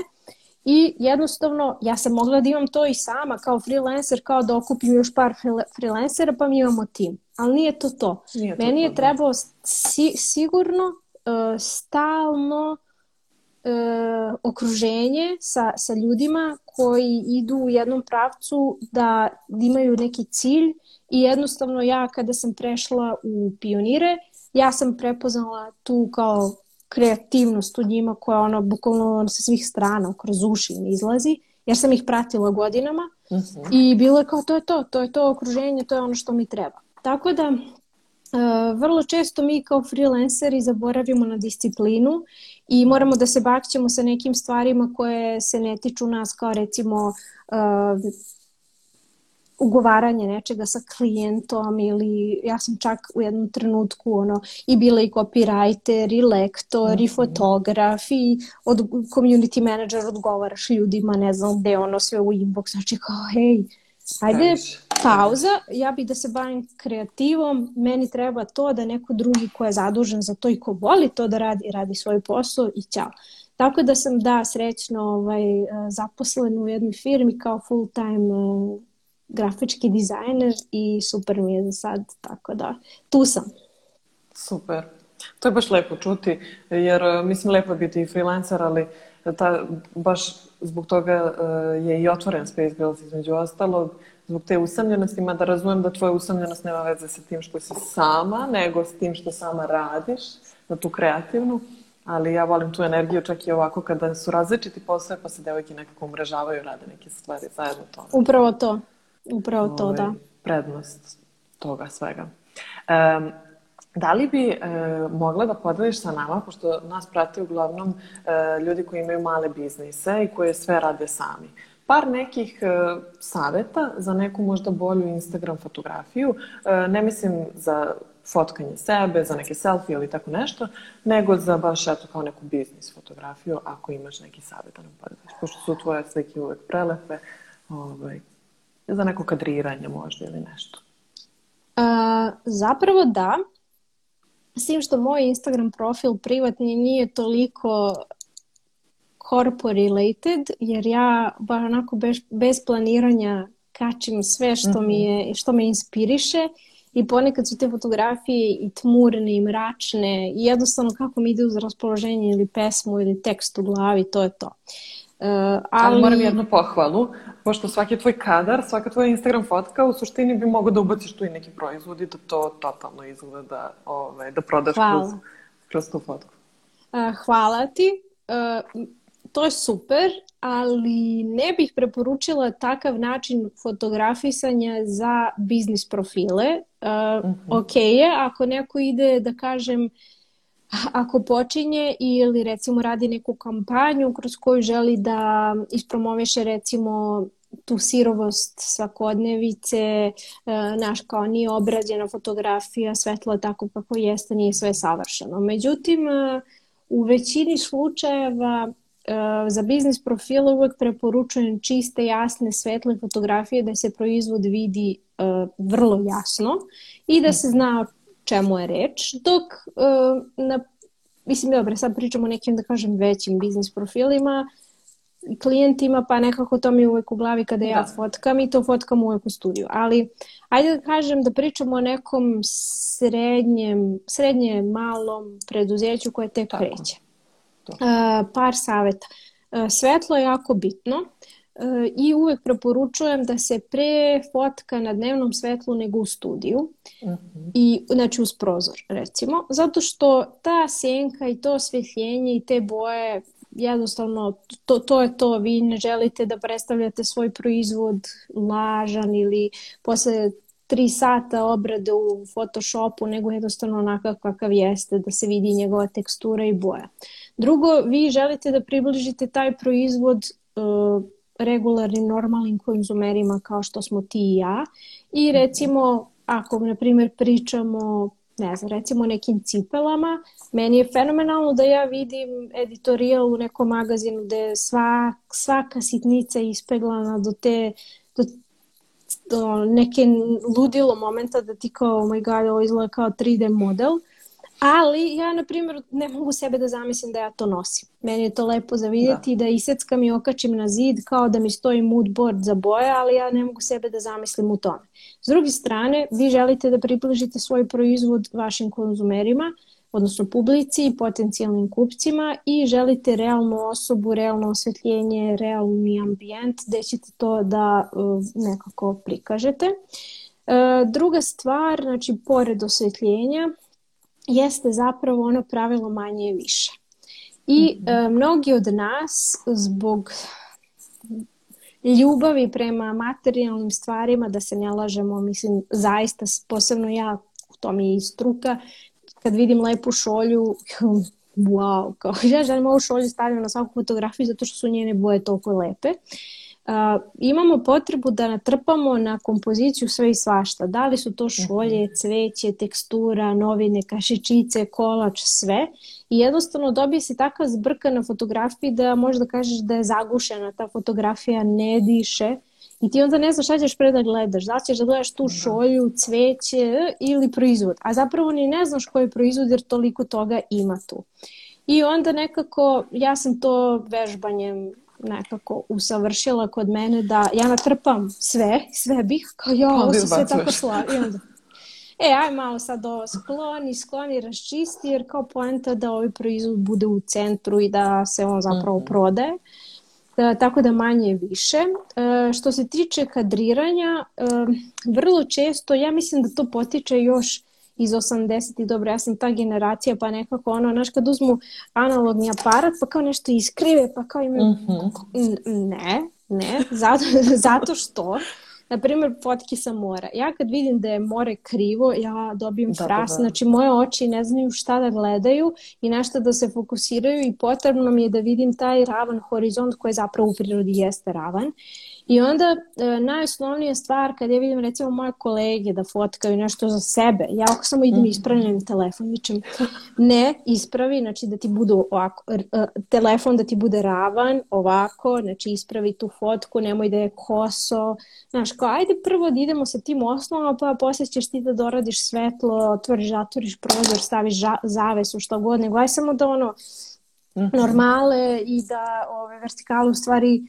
I jednostavno, ja sam mogla da imam to i sama kao freelancer, kao da okupim još par freelancera pa mi imamo tim. Ali nije to to. Nije to Meni to, je da. trebalo si, sigurno, uh, stalno uh, okruženje sa, sa ljudima koji idu u jednom pravcu da imaju neki cilj i jednostavno ja kada sam prešla u pionire, ja sam prepoznala tu kao kreativnost u njima koja ono bukvalno sa svih strana kroz uši mi izlazi jer sam ih pratila godinama uh mhm. -huh. i bilo je kao to je to, to je to okruženje, to je ono što mi treba. Tako da Uh, vrlo često mi kao freelanceri zaboravimo na disciplinu i moramo da se bakćemo sa nekim stvarima koje se ne tiču nas kao recimo uh, ugovaranje nečega sa klijentom ili ja sam čak u jednom trenutku ono i bila i copywriter i lektor mm -hmm. i mhm. fotograf i od community manager odgovaraš ljudima ne znam gde ono sve u inbox znači kao hej ajde pauza ja bih da se bavim kreativom meni treba to da neko drugi ko je zadužen za to i ko voli to da radi radi svoj posao i ćao Tako da sam da srećno ovaj, zaposlen u jednoj firmi kao full time grafički dizajner i super mi je za sad, tako da tu sam. Super. To je baš lepo čuti, jer e, mislim lepo je biti i freelancer, ali ta, baš zbog toga uh, je i otvoren Space Girls između ostalog, zbog te usamljenosti, mada razumem da tvoja usamljenost nema veze sa tim što si sama, nego s tim što sama radiš, na tu kreativnu, ali ja volim tu energiju čak i ovako kada su različiti posle, pa se devojke nekako umrežavaju, rade neke stvari zajedno to. Upravo to. Upravo to, ovaj, da. Prednost toga svega. Um, Da li bi e, mogla da podeliš sa nama, pošto nas prate uglavnom e, ljudi koji imaju male biznise i koje sve rade sami. par nekih uh, saveta za neku možda bolju Instagram fotografiju. Uh, ne mislim za fotkanje sebe, za neke selfie ili tako nešto, nego za baš eto kao neku biznis fotografiju, ako imaš neki savjet da nam podeliš. Pošto su tvoje slike uvek prelepe, ovaj, za neko kadriranje možda ili nešto. A, zapravo da. S tim što moj Instagram profil privatni nije toliko corpo related, jer ja baš onako bez, bez planiranja kačim sve što, mm -hmm. mi je, što me inspiriše i ponekad su te fotografije i tmurne i mračne i jednostavno kako mi ide uz raspoloženje ili pesmu ili tekst u glavi, to je to. Uh, ali... ali moram jednu pohvalu, pošto svaki tvoj kadar, svaka tvoja Instagram fotka u suštini bi mogo da ubaciš tu i neki proizvod i da to totalno izgleda, ovaj, da prodaš kroz, kroz tu fotku. Uh, hvala ti. Uh, to je super, ali ne bih preporučila takav način fotografisanja za biznis profile. Uh, uh. -huh. Ok je, ako neko ide, da kažem, ako počinje ili recimo radi neku kampanju kroz koju želi da ispromoviše recimo tu sirovost svakodnevice, naš kao nije obrađena fotografija, svetlo tako kako jeste, nije sve savršeno. Međutim, u većini slučajeva za biznis profile uvek preporučujem čiste, jasne, svetle fotografije da se proizvod vidi vrlo jasno i da se zna čemu je reč, dok uh, na, mislim, dobro, sad pričamo o nekim, da kažem, većim biznis profilima, klijentima, pa nekako to mi je uvek u glavi kada ja da. fotkam i to fotkam uvek u studiju. Ali, ajde da kažem da pričamo o nekom srednjem, srednje malom preduzeću koje tek Tako. kreće. Uh, par saveta. Uh, svetlo je jako bitno uh, i uvek preporučujem da se pre fotka na dnevnom svetlu nego u studiju. Uh mhm. -huh. I, znači uz prozor, recimo. Zato što ta senka i to osvetljenje i te boje jednostavno to, to je to, vi ne želite da predstavljate svoj proizvod lažan ili posle tri sata obrade u Photoshopu, nego jednostavno onakav kakav jeste, da se vidi njegova tekstura i boja. Drugo, vi želite da približite taj proizvod uh, regularnim, normalnim konzumerima kao što smo ti i ja i recimo ako, na primjer, pričamo ne znam, recimo nekim cipelama, meni je fenomenalno da ja vidim editorijal u nekom magazinu gde je sva, svaka sitnica ispeglana do te do, do neke ludilo momenta da ti kao, oh my god, ovo izgleda kao 3D model. Ali ja, na primjer, ne mogu sebe da zamislim da ja to nosim. Meni je to lepo za vidjeti, da, da iseckam i okačim na zid kao da mi stoji mood board za boje, ali ja ne mogu sebe da zamislim u tome. S druge strane, vi želite da približite svoj proizvod vašim konzumerima, odnosno publici i potencijalnim kupcima i želite realnu osobu, realno osvetljenje, realni ambijent gde ćete to da uh, nekako prikažete. Uh, druga stvar, znači pored osvetljenja, jeste zapravo ono pravilo manje je više. I mm -hmm. e, mnogi od nas zbog ljubavi prema materijalnim stvarima, da se ne lažemo, mislim, zaista, posebno ja, u tom je i struka, kad vidim lepu šolju, wow, kao ja želim ovu šolju stavljam na svaku fotografiju zato što su njene boje toliko lepe. Uh, imamo potrebu da natrpamo na kompoziciju sve i svašta. Da li su to mhm. šolje, cveće, tekstura, novine, kašičice, kolač, sve. I jednostavno dobije se takva zbrka na fotografiji da možda kažeš da je zagušena, ta fotografija ne diše. I ti onda ne znaš šta ćeš pre da gledaš. Da ćeš da gledaš tu da. šolju, cveće ili proizvod. A zapravo ni ne znaš koji je proizvod jer toliko toga ima tu. I onda nekako, ja sam to vežbanjem nekako usavršila kod mene da ja natrpam sve, sve bih, kao ja, ovo se sve tako slavi. Onda, e, aj malo sad ovo skloni, skloni, raščisti, jer kao poenta da ovaj proizvod bude u centru i da se on zapravo mm -hmm. prodaje. E, tako da manje više. E, što se tiče kadriranja, e, vrlo često, ja mislim da to potiče još iz 80-ih, dobro, ja sam ta generacija, pa nekako ono, znaš, kad uzmu analogni aparat, pa kao nešto iskrive, pa kao imaju... Mm -hmm. Ne, ne, zato, zato što na primjer, fotke sa mora. Ja kad vidim da je more krivo, ja dobijem Da, fras, da, da. znači moje oči ne znaju šta da gledaju i nešto da se fokusiraju i potrebno mi je da vidim taj ravan horizont koji zapravo u prirodi jeste ravan. I onda e, najosnovnija stvar kad ja vidim recimo moje kolege da fotkaju nešto za sebe, ja ako samo idem i ispravljam telefon, ničem ne ispravi, znači da ti bude ovako, r- e, telefon da ti bude ravan, ovako, znači ispravi tu fotku, nemoj da je koso, znaš, kao ajde prvo da idemo sa tim osnovama, pa posle ćeš ti da doradiš svetlo, otvoriš, zatvoriš prozor, staviš ža- zavesu, što god, nego aj samo da ono, Mhm. normale i da ove vertikale u stvari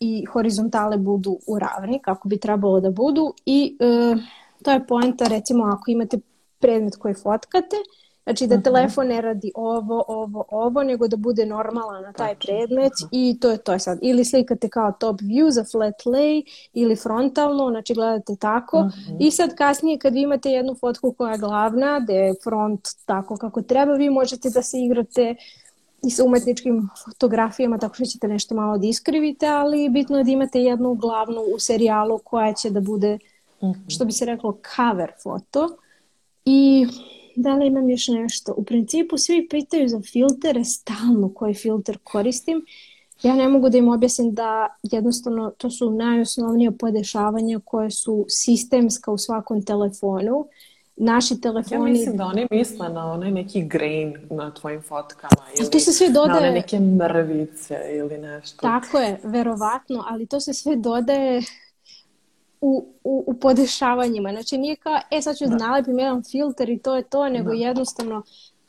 i horizontale budu u ravni kako bi trebalo da budu i e, to je poenta recimo ako imate predmet koji fotkate znači da telefon ne radi ovo, ovo, ovo nego da bude normalan na taj predmet i to je to je sad. Ili slikate kao top view za flat lay ili frontalno znači gledate tako. I sad kasnije kad vi imate jednu fotku koja je glavna da je front tako kako treba vi možete da se igrate i sa umetničkim fotografijama, tako što ćete nešto malo da iskrivite, ali bitno je da imate jednu glavnu u serijalu koja će da bude, što bi se reklo, cover foto. I da li imam još nešto? U principu svi pitaju za filtere stalno koji filter koristim. Ja ne mogu da im objasnim da jednostavno to su najosnovnija podešavanja koje su sistemska u svakom telefonu. Naši Ja telefoni... mislim da oni misle na onaj neki grain na tvojim fotkama ili to se sve na one dodaje- neke mrvice ili nešto. Tako je, verovatno, ali to se sve dodaje u, u, u podešavanjima. Znači nije kao, e sad ću da. nalepim jedan filter i to je to, nego jednostavno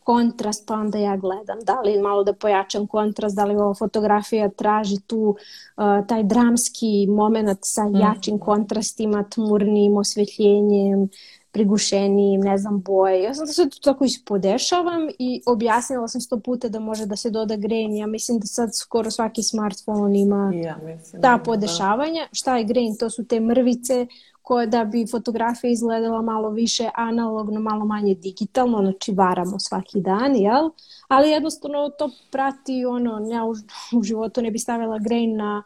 kontrast, pa onda ja gledam. Da li malo da pojačam kontrast, da li ova fotografija traži tu uh, taj dramski moment sa jačim kontrastima, tmurnim osvetljenjem, prigušenijim, ne znam, boje. Ja sam da sve to tako ispodešavam i objasnila sam sto puta da može da se doda grain. Ja mislim da sad skoro svaki smartphone ima ja mislim. ta da. podešavanja. Šta je grain? To su te mrvice koje da bi fotografija izgledala malo više analogno, malo manje digitalno, znači varamo svaki dan, jel? Ali jednostavno to prati ono, ja u, u životu ne bi stavila grain na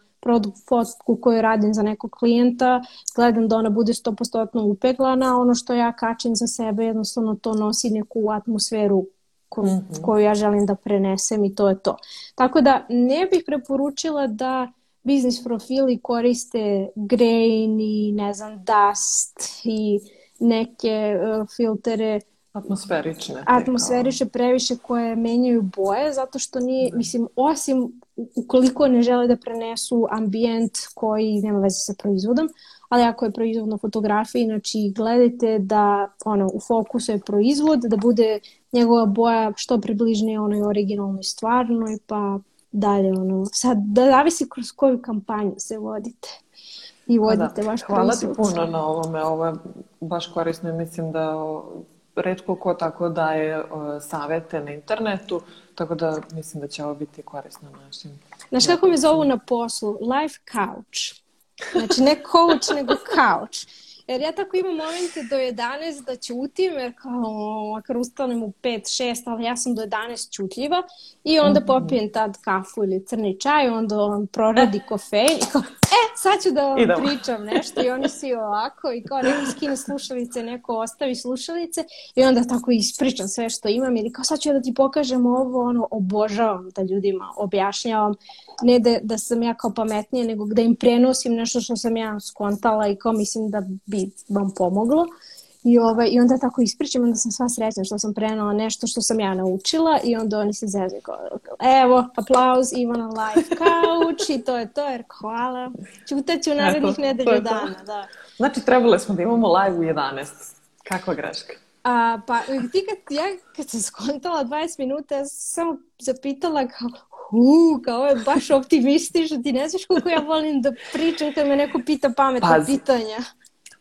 fotku koju radim za nekog klijenta, gledam da ona bude 100% upeglana, ono što ja kačim za sebe jednostavno to nosi neku atmosferu ko, koju ja želim da prenesem i to je to. Tako da ne bih preporučila da biznis profili koriste grain i ne znam dust i neke uh, filtere Atmosferične. te atmosferiše previše koje menjaju boje zato što nije, mislim, osim ukoliko ne žele da prenesu ambijent koji nema veze sa proizvodom, ali ako je proizvod na fotografiji, znači gledajte da ono, u fokusu je proizvod, da bude njegova boja što približnije onoj originalnoj stvarnoj, pa dalje ono, sad da zavisi kroz koju kampanju se vodite i kao. vodite Da. vaš Hvala ti proizvod. puno na ovome. Ovo je baš korisno i mislim da o, retko ko tako daje o, savete na internetu, tako da mislim da će ovo biti korisno našim. Znaš kako me zovu na poslu? Life couch. Znači ne coach, nego couch. Jer ja tako imam momente do 11 da ćutim, jer kao makar ustanem u 5-6, ali ja sam do 11 čutljiva i onda popijem tad kafu ili crni čaj, onda on proradi kofein i kao, e, sad ću da vam Idemo. pričam nešto i oni svi ovako i kao neko skine slušalice, neko ostavi slušalice i onda tako ispričam sve što imam ili kao sad ću da ti pokažem ovo, ono, obožavam da ljudima objašnjavam, ne da, da sam ja kao pametnija, nego da im prenosim nešto što sam ja skontala i kao mislim da bi vam pomoglo. I, ovaj, I onda tako ispričam, onda sam sva srećna što sam prenala nešto što sam ja naučila i onda oni se zezaju kao, evo, aplauz, Ivana Life Couch i to je to, jer hvala. Ćutaću narednih nedelju dana, da. Znači, trebali smo da imamo live u 11. Kakva greška. A, pa ti kad, ja kad sam skontala 20 minuta, ja sam samo zapitala kao, hu, kao je baš optimistično, ti ne znaš koliko ja volim da pričam kad me neko pita pametna Pazi. pitanja.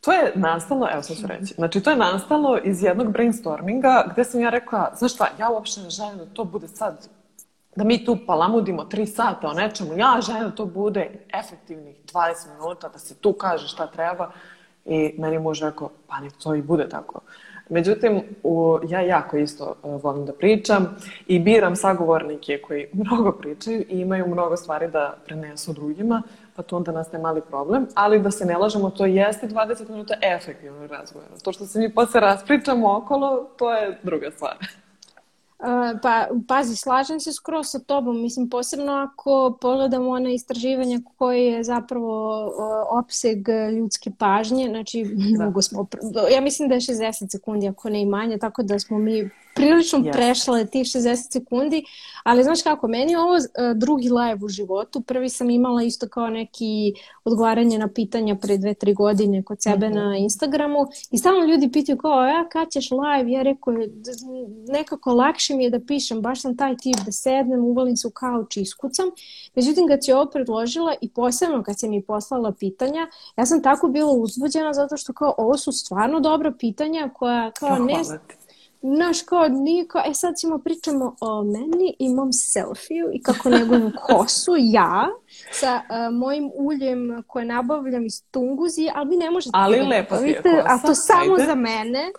To je nastalo, evo sad ću reći, znači to je nastalo iz jednog brainstorminga gde sam ja rekla, znaš šta, ja uopšte ne želim da to bude sad, da mi tu palamudimo tri sata o nečemu, ja želim da to bude efektivnih 20 minuta, da se tu kaže šta treba. I meni muž rekao, pa nek to i bude tako. Međutim, u, ja jako isto uh, volim da pričam i biram sagovornike koji mnogo pričaju i imaju mnogo stvari da prenesu drugima, pa tu onda nastaje mali problem, ali da se ne lažemo, to jeste 20 minuta efektivnog razgovora. To što se mi posle raspričamo okolo, to je druga stvar. Pa, pazi, slažem se skroz sa tobom, mislim, posebno ako pogledamo ona istraživanja koje je zapravo opseg ljudske pažnje, znači, da. mnogo smo, ja mislim da je 60 sekundi, ako ne i manje, tako da smo mi prilično yes. prešla tih 60 sekundi, ali znaš kako, meni je ovo uh, drugi live u životu. Prvi sam imala isto kao neki odgovaranje na pitanja pre dve, tri godine kod sebe mm -hmm. na Instagramu i stalno ljudi pitaju kao, ja kad ćeš live? Ja rekao, nekako lakše mi je da pišem, baš sam taj tip da sednem, uvalim se u kauč i iskucam. Međutim, kad si ovo predložila i posebno kad si mi poslala pitanja, ja sam tako bila uzbuđena zato što kao ovo su stvarno dobra pitanja koja kao ne, Znaš, kao, nije kao, e sad ćemo pričamo o meni i mom selfiju i kako negujem kosu, ja, sa uh, mojim uljem koje nabavljam iz Tunguzi, ali vi ne možete ali da lepo je kosa. A to samo ajde. za mene.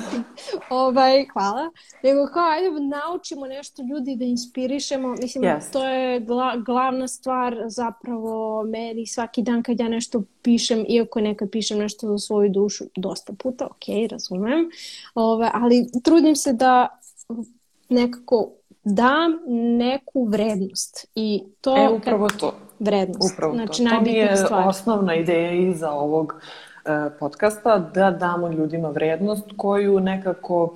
ovaj, hvala. Nego kao, ajde, naučimo nešto ljudi da inspirišemo. Mislim, yes. to je gla, glavna stvar zapravo meni svaki dan kad ja nešto pišem, iako nekad pišem nešto za svoju dušu, dosta puta, ok, razumem. Ove, ali trudim se da nekako dam neku vrednost i to... E, upravo to. Vrednost. Upravo znači, to. To mi je stvar. osnovna ideja iza ovog e, podcasta, da damo ljudima vrednost koju nekako,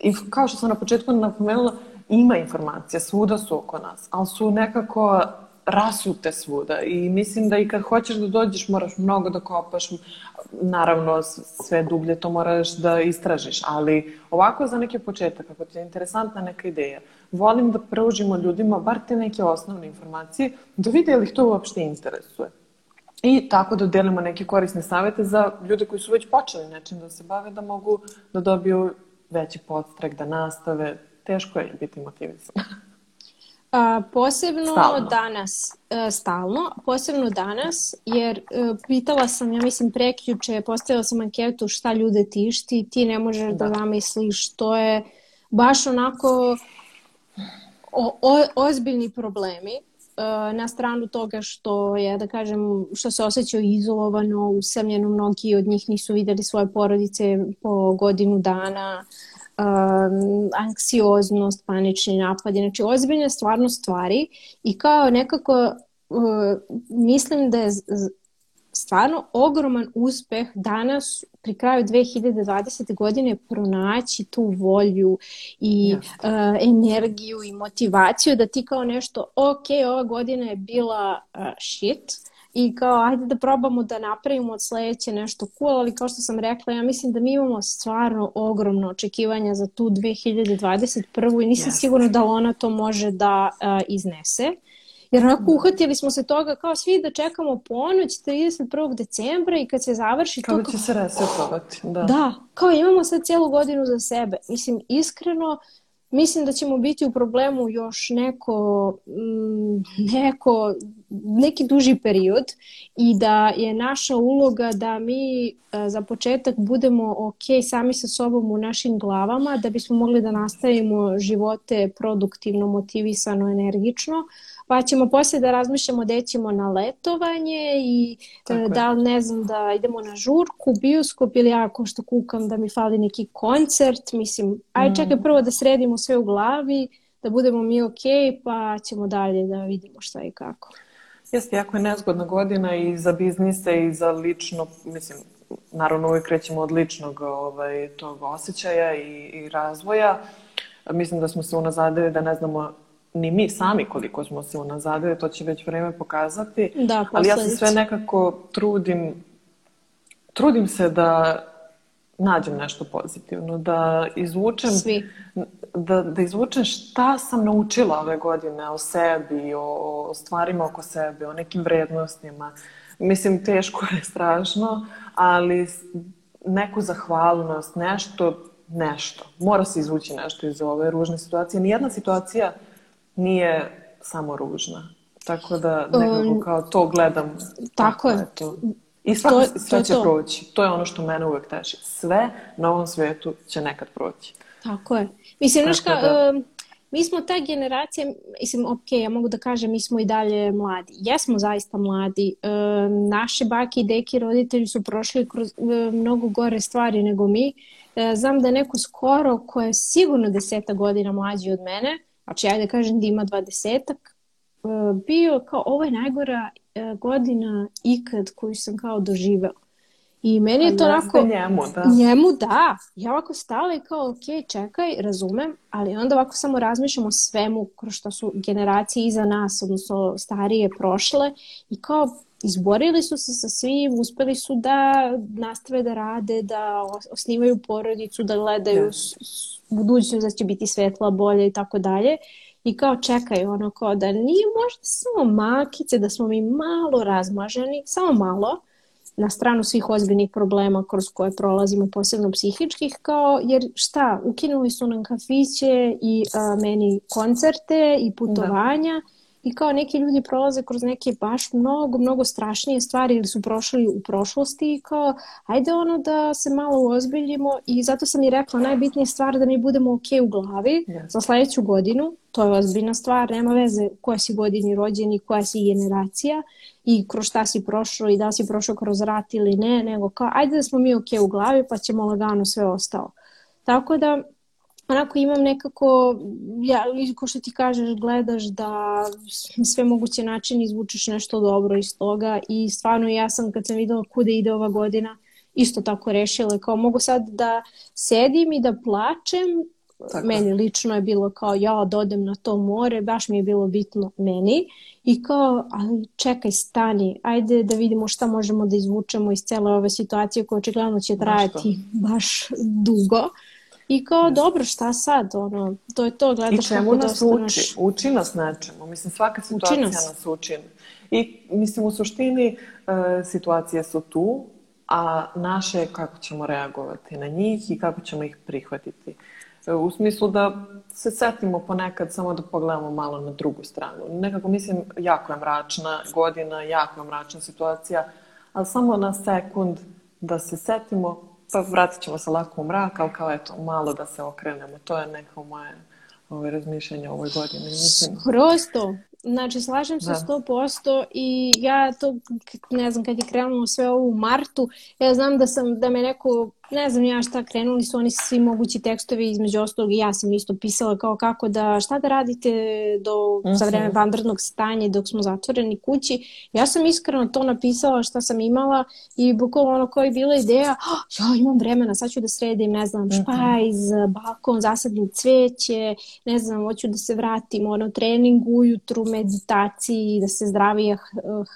i kao što sam na početku napomenula, ima informacija, svuda su oko nas, ali su nekako rasute svuda i mislim da i kad hoćeš da dođeš moraš mnogo da kopaš, naravno sve dublje to moraš da istražiš, ali ovako za neki početak, ako ti je interesantna neka ideja, volim da pružimo ljudima bar te neke osnovne informacije, da vide li ih to uopšte interesuje. I tako da delimo neke korisne savete za ljude koji su već počeli nečim da se bave, da mogu da dobiju veći podstrek, da nastave. Teško je biti motivisan. A, posebno stalno. danas, a, e, stalno, posebno danas, jer a, e, pitala sam, ja mislim, prekjuče, postavila sam anketu šta ljude tišti, ti ne možeš da, da zamisliš, to je baš onako o, o, ozbiljni problemi e, na stranu toga što je, da kažem, što se osjećaju izolovano, usamljeno, mnogi od njih nisu videli svoje porodice po godinu dana, um, anksioznost, panični napadi, znači ozbiljne stvarno stvari i kao nekako uh, mislim da je stvarno ogroman uspeh danas pri kraju 2020. godine pronaći tu volju i uh, energiju i motivaciju da ti kao nešto, ok, ova godina je bila uh, shit, i kao ajde da probamo da napravimo od sledeće nešto cool, ali kao što sam rekla, ja mislim da mi imamo stvarno ogromno očekivanja za tu 2021. i nisam yes. sigurna da ona to može da uh, iznese. Jer onako uhvatili smo se toga kao svi da čekamo ponoć 31. decembra i kad se završi kao to... Kao da će se resetovati, da. Da, kao imamo sad cijelu godinu za sebe. Mislim, iskreno, mislim da ćemo biti u problemu još neko, mm, neko, neki duži period i da je naša uloga da mi e, za početak budemo ok sami sa sobom u našim glavama da bismo mogli da nastavimo živote produktivno, motivisano, energično, pa ćemo posle da razmišljamo da ćemo na letovanje i Tako da li ne znam da idemo na žurku, bioskop ili ja ko što kukam da mi fali neki koncert, mislim, aj mm. čekaj prvo da sredimo sve u glavi, da budemo mi ok, pa ćemo dalje da vidimo šta i kako. Jeste, jako je nezgodna godina i za biznise i za lično, mislim, naravno uvijek krećemo od ličnog ovaj, tog osjećaja i, i razvoja. Mislim da smo se unazadili da ne znamo ni mi sami koliko smo se unazadili, to će već vreme pokazati. Da, Ali ja se sve nekako trudim, trudim se da nađem nešto pozitivno, da izvučem, Svi. Da, da izvučem šta sam naučila ove godine o sebi, o, o stvarima oko sebe, o nekim vrednostima. Mislim, teško je strašno, ali neku zahvalnost, nešto, nešto. Mora se izvući nešto iz ove ružne situacije. Nijedna situacija nije samo ružna. Tako da nekako um, kao to gledam. Tako je. To. I svako, to, sve to, će to. proći. To je ono što mene uvek teši. Sve na ovom svetu će nekad proći. Tako je. Mislim, znaš ka, da... mi smo ta generacija, mislim, ok, ja mogu da kažem, mi smo i dalje mladi. Jesmo zaista mladi. E, naše baki i deki roditelji su prošli kroz e, mnogo gore stvari nego mi. E, znam da je neko skoro ko je sigurno deseta godina mlađi od mene, znači ja da kažem da ima dvadesetak, e, bio kao ovo je najgora e, godina ikad koju sam kao doživeo. I meni je to onako... njemu, da. Njemu da. Ja ovako stala i kao, ok, čekaj, razumem, ali onda ovako samo razmišljamo o svemu kroz što su generacije iza nas, odnosno starije prošle i kao izborili su se sa svim, uspeli su da nastave da rade, da osnivaju porodicu, da gledaju yes. Budućnost da će biti svetla, bolje i tako dalje. I kao čekaj, ono kao da nije možda samo makice, da smo mi malo razmaženi, samo malo, na stranu svih ozbiljnih problema kroz koje prolazimo, posebno psihičkih, kao, jer šta, ukinuli su nam kafiće i a, meni koncerte i putovanja da. I kao neki ljudi prolaze kroz neke baš mnogo, mnogo strašnije stvari ili su prošli u prošlosti i kao, ajde ono da se malo uozbiljimo i zato sam i rekla, najbitnija stvar da mi budemo ok u glavi yes. za sledeću godinu, to je ozbiljna stvar, nema veze koja si godini rođen i koja si generacija i kroz šta si prošao i da li si prošao kroz rat ili ne, nego kao ajde da smo mi ok u glavi pa ćemo lagano sve ostalo. Tako da onako imam nekako, ja, ko što ti kažeš, gledaš da sve moguće načine izvučeš nešto dobro iz toga i stvarno ja sam kad sam videla kuda ide ova godina, isto tako rešila, kao mogu sad da sedim i da plačem Tako. Meni lično je bilo kao ja da odem na to more, baš mi je bilo bitno meni i kao, ali čekaj, stani, ajde da vidimo šta možemo da izvučemo iz cele ove situacije koja očigledno će trajati baš, baš dugo. I kao, dobro, šta sad, ono, to je to, gledaš I čemu nas uči? Naš... Uči nas nečemu. Mislim, svaka situacija uči nas. nas uči. I, mislim, u suštini, e, situacije su tu, a naše kako ćemo reagovati na njih i kako ćemo ih prihvatiti. U smislu da se setimo ponekad samo da pogledamo malo na drugu stranu. Nekako mislim, jako je mračna godina, jako je mračna situacija, ali samo na sekund da se setimo, pa vratit ćemo se lako u mrak, ali kao eto, malo da se okrenemo. To je neko moje ove razmišljanje o ovoj godini. Mislim. Skroz to. Znači, slažem se da. 100% i ja to, ne znam, kad je krenulo sve ovo u martu, ja znam da sam, da me neko ne znam ja šta, krenuli su oni svi mogući tekstovi, između ostalog i ja sam isto pisala kao kako da, šta da radite do, -huh. za vreme mhm. vanrednog stanja dok smo zatvoreni kući. Ja sam iskreno to napisala šta sam imala i bukvalno ono koja je bila ideja, oh, ja imam vremena, sad ću da sredim, ne znam, mhm. špajz, balkon, zasadim cveće, ne znam, hoću da se vratim, ono, trening ujutru, meditaciji, da se zdravije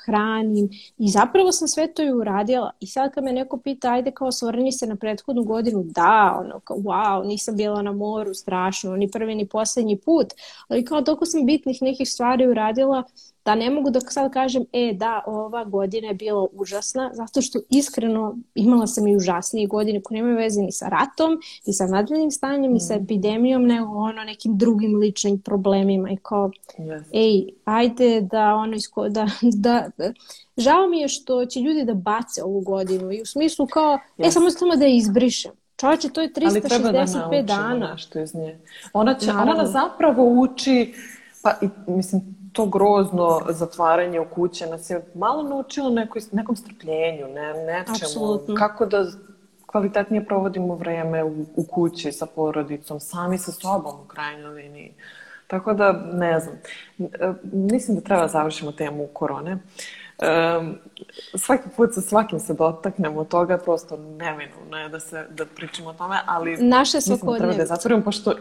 hranim i zapravo sam sve to i uradila i sad kad me neko pita, ajde kao svrni se na prethodnu godinu, da, ono, kao, wow, nisam bila na moru, strašno, ni prvi ni poslednji put, ali kao toliko sam bitnih nekih stvari uradila da ne mogu da sad kažem, e da, ova godina je bila užasna, zato što iskreno imala sam i užasnije godine koje nemaju veze ni sa ratom, ni sa nadaljenim stanjem, mm. ni sa mm. epidemijom, nego ono nekim drugim ličnim problemima i kao, yes. ej, ajde da ono isko, da, da, da, žao mi je što će ljudi da bace ovu godinu i u smislu kao, yes. e samo samo da je izbrišem. Čovječe, to je 365 Ali treba da dana. nešto iz nje. Ona, će, ona nas zapravo uči, pa mislim, to grozno zatvaranje u kuće nas je malo naučilo nekoj, nekom strpljenju, ne, nečemu. Absolutno. Kako da kvalitetnije provodimo vreme u, u kući sa porodicom, sami sa sobom u krajnjoj liniji. Tako da, ne znam, mislim da treba da završimo temu korone. Um, svaki put sa svakim se dotaknemo toga, prosto neminovno je da, se, da pričamo o tome, ali Naše mislim da treba da je zatvorimo, pošto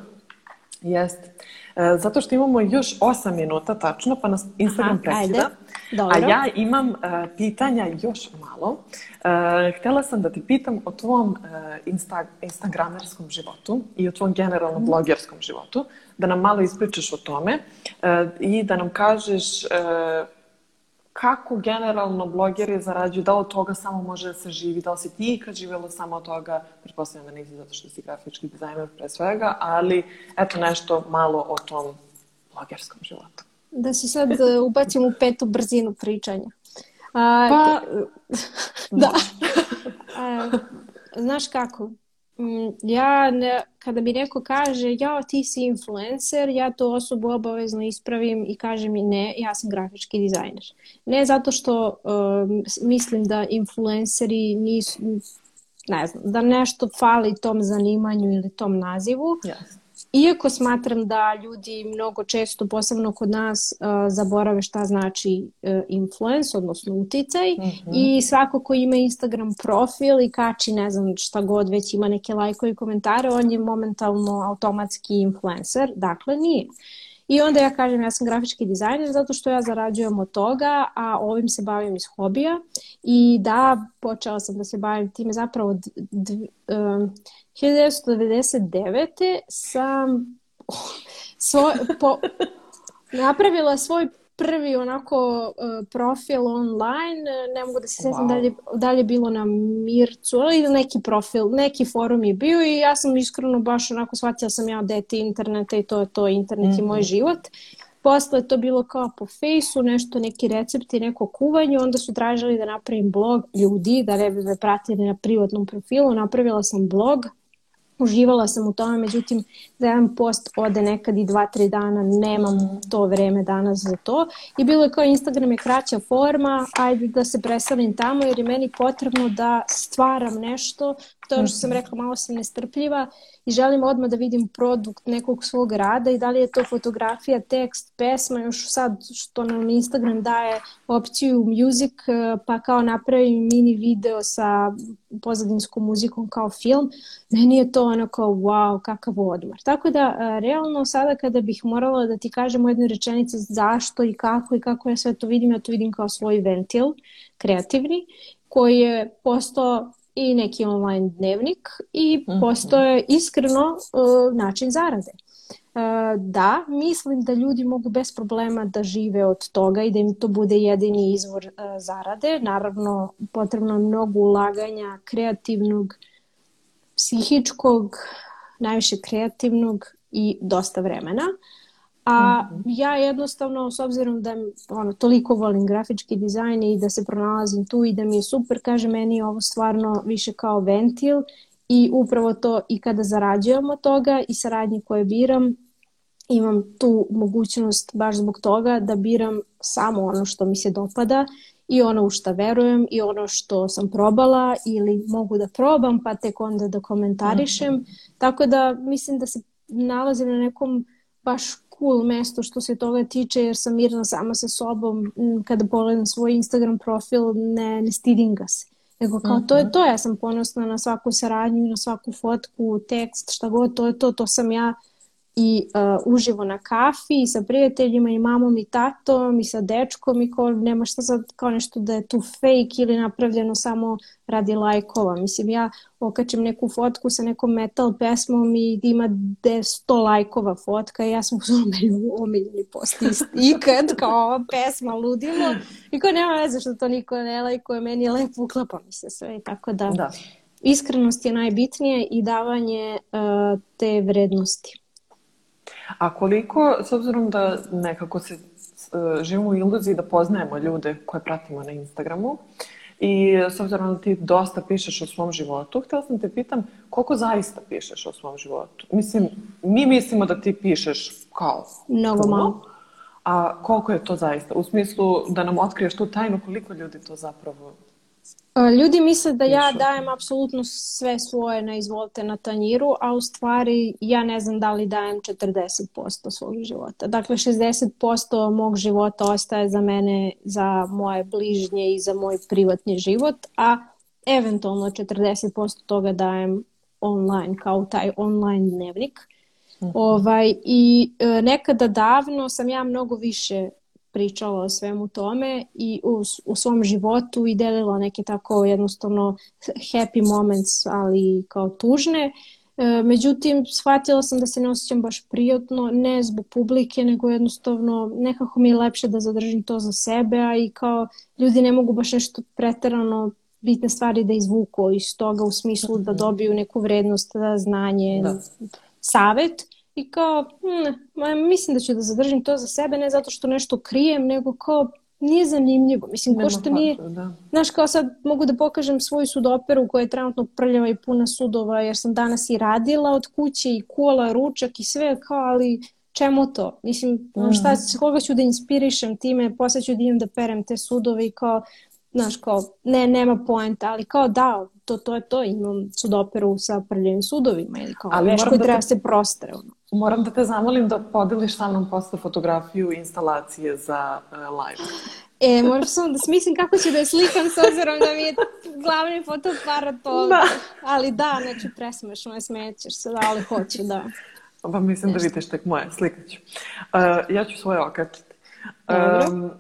jeste. E, zato što imamo još 8 minuta tačno, pa nas Instagram Aha, prekida. A ja imam uh, pitanja još malo. Uh, htela sam da ti pitam o tvom uh, insta instagramerskom životu i o tvom generalno mhm. blogerskom životu, da nam malo ispričaš o tome uh, i da nam kažeš uh, kako generalno blogeri zarađuju, da od toga samo može da se živi, da li si ti ikad živjela samo od toga, pretpostavljam da nisi zato što si grafički dizajner pre svega, ali eto nešto malo o tom blogerskom životu. Da se sad e, ubacim u petu brzinu pričanja. A, pa, da. A, znaš kako? Mm, ja ne, kada mi neko kaže ja ti si influencer, ja to osobu obavezno ispravim i kažem mi ne, ja sam grafički dizajner. Ne zato što um, mislim da influenceri nisu, ne znam, da nešto fali tom zanimanju ili tom nazivu. Yes. Iako smatram da ljudi mnogo često, posebno kod nas, uh, zaborave šta znači uh, influence, odnosno uticaj mm -hmm. i svako ko ima Instagram profil i kači ne znam šta god, već ima neke lajkove i komentare, on je momentalno automatski influencer, dakle nije. I onda ja kažem ja sam grafički dizajner zato što ja zarađujem od toga, a ovim se bavim iz hobija i da, počela sam da se bavim time zapravo um, 1999. sam svoj, po, napravila svoj prvi onako uh, profil online, ne mogu da se sjetim wow. da, li, da li je bilo na Mircu ili neki profil, neki forum je bio i ja sam iskreno baš onako shvatila sam ja dete interneta i to je to, internet mm -hmm. je moj mhm. život. Posle to bilo kao po fejsu, nešto, neki recepti, neko kuvanje, onda su tražili da napravim blog ljudi, da ne bi me pratili na privatnom profilu, napravila sam blog, uživala sam u tome, međutim da jedan post ode nekad i dva, tri dana, nemam to vreme danas za to. I bilo je kao Instagram je kraća forma, ajde da se presalim tamo jer je meni potrebno da stvaram nešto, to je ono što sam rekla, malo sam nestrpljiva i želim odmah da vidim produkt nekog svog rada i da li je to fotografija, tekst, pesma, još sad što nam Instagram daje opciju music, eh, pa kao napravim mini video sa pozadinskom muzikom kao film, meni je to onako wow, kakav odmor. Tako da, eh, realno sada kada bih morala da ti kažem u jednoj rečenici zašto i kako i kako ja sve to vidim, ja to vidim kao svoj ventil kreativni koji je postao i neki online dnevnik i mhm. postoje iskreno uh, način zarade. Uh, da, mislim da ljudi mogu bez problema da žive od toga i da im to bude jedini izvor uh, zarade. Naravno, potrebno je mnogo ulaganja kreativnog, psihičkog, najviše kreativnog i dosta vremena. A -hmm. ja jednostavno, s obzirom da ono, toliko volim grafički dizajn i da se pronalazim tu i da mi je super, kaže meni ovo stvarno više kao ventil i upravo to i kada zarađujem od toga i saradnje koje biram, imam tu mogućnost baš zbog toga da biram samo ono što mi se dopada i ono u šta verujem i ono što sam probala ili mogu da probam pa tek onda da komentarišem. Mm -hmm. Tako da mislim da se nalazim na nekom baš cool mesto što se toga tiče jer sam mirna sama sa sobom kada pogledam svoj Instagram profil ne, ne stidim ga se nego kao to je mhm. to ja sam ponosna na svaku saradnju na svaku fotku, tekst, šta god to je to, to sam ja i uh, uživo na kafi i sa prijateljima i mamom i tatom i sa dečkom i ko, nema šta sad kao nešto da je tu fake ili napravljeno samo radi lajkova. Mislim, ja okačem neku fotku sa nekom metal pesmom i ima 100 lajkova fotka i ja sam uzmenu omiljeni post ikad kao ova pesma ludilo i kao nema veze što to niko ne lajkuje, meni je lepo uklapa mi se sve i tako da, da. iskrenost je najbitnije i davanje uh, te vrednosti. A koliko, s obzirom da nekako se uh, živimo u iluziji da poznajemo ljude koje pratimo na Instagramu i s obzirom da ti dosta pišeš o svom životu, htjela sam te pitam koliko zaista pišeš o svom životu? Mislim, mi mislimo da ti pišeš kao Mnogo puno, malo. A koliko je to zaista? U smislu da nam otkriješ tu tajnu koliko ljudi to zapravo Ljudi misle da ja dajem apsolutno sve svoje na izvolite na tanjiru, a u stvari ja ne znam da li dajem 40% svog života. Dakle, 60% mog života ostaje za mene, za moje bližnje i za moj privatni život, a eventualno 40% toga dajem online, kao taj online dnevnik. Mhm. Ovaj, I e, nekada davno sam ja mnogo više pričala o svemu tome i u, u svom životu i delila neke tako jednostavno happy moments, ali kao tužne. E, međutim, shvatila sam da se ne osjećam baš prijatno, ne zbog publike, nego jednostavno nekako mi je lepše da zadržim to za sebe, a i kao ljudi ne mogu baš nešto preterano bitne stvari da izvuku iz toga u smislu da mhm. dobiju neku vrednost, da znanje, da. savet. I kao, hm, mislim da ću da zadržim to za sebe, ne zato što nešto krijem, nego kao nije zanimljivo. Mislim, ko Nema što nije... da. Znaš, kao sad mogu da pokažem svoju sudoperu koja je trenutno prljava i puna sudova, jer sam danas i radila od kuće i kuvala ručak i sve, kao, ali čemu to? Mislim, mm. šta, koga ću da inspirišem time, posle ću da idem da perem te sudove i kao, znaš, kao, ne, nema poenta, ali kao da, to, to je to, imam sudoperu sa prljavim sudovima ili kao Ali veš koji da treba te- se prostre. Ono. Moram da te zamolim da podeliš sa mnom posle fotografiju instalacije za uh, live. E, moram samo da smislim kako ću da je slikam s obzirom da mi je glavni fotoaparat ovdje. Da. Ali da, znači presmešno je, smećeš se, da, ali hoću, da. Pa mislim da vidiš tek moje, slikat ću. Uh, ja ću svoje okačiti. Dobro. Um,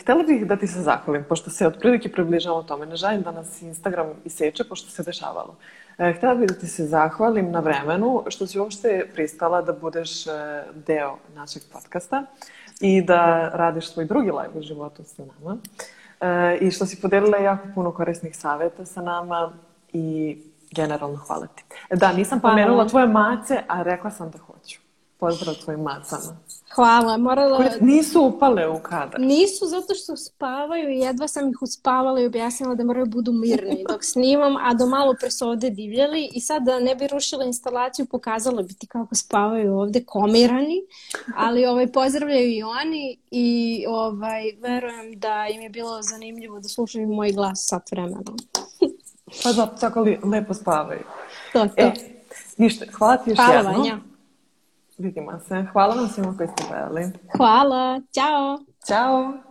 htela bih da ti se zahvalim, pošto se otprilike približavamo tome. Ne želim da nas Instagram iseče, pošto se dešavalo. E, htela bih da ti se zahvalim na vremenu što si uopšte pristala da budeš e, deo našeg podcasta i da radiš svoj drugi live u životu sa nama. E, I što si podelila jako puno korisnih saveta sa nama i generalno hvala ti. Da, nisam pomenula tvoje mace, a rekla sam da hoću. Pozdrav tvojim macama. Hvala, morala... Koje nisu upale u kadar. Nisu zato što spavaju i jedva sam ih uspavala i objasnila da moraju budu mirni dok snimam, a do malo pre su ovde divljali i sad da ne bi rušila instalaciju pokazala bi ti kako spavaju ovde komirani, ali ovaj, pozdravljaju i oni i ovaj, verujem da im je bilo zanimljivo da slušaju moj glas sat vremena. Pa da, tako li, lepo spavaju. To, to. E, ništa, hvala ti još Hvala jednom. Vanja. Se. Hvala vam svima koji ste gledali. Hvala, ćao! Ćao!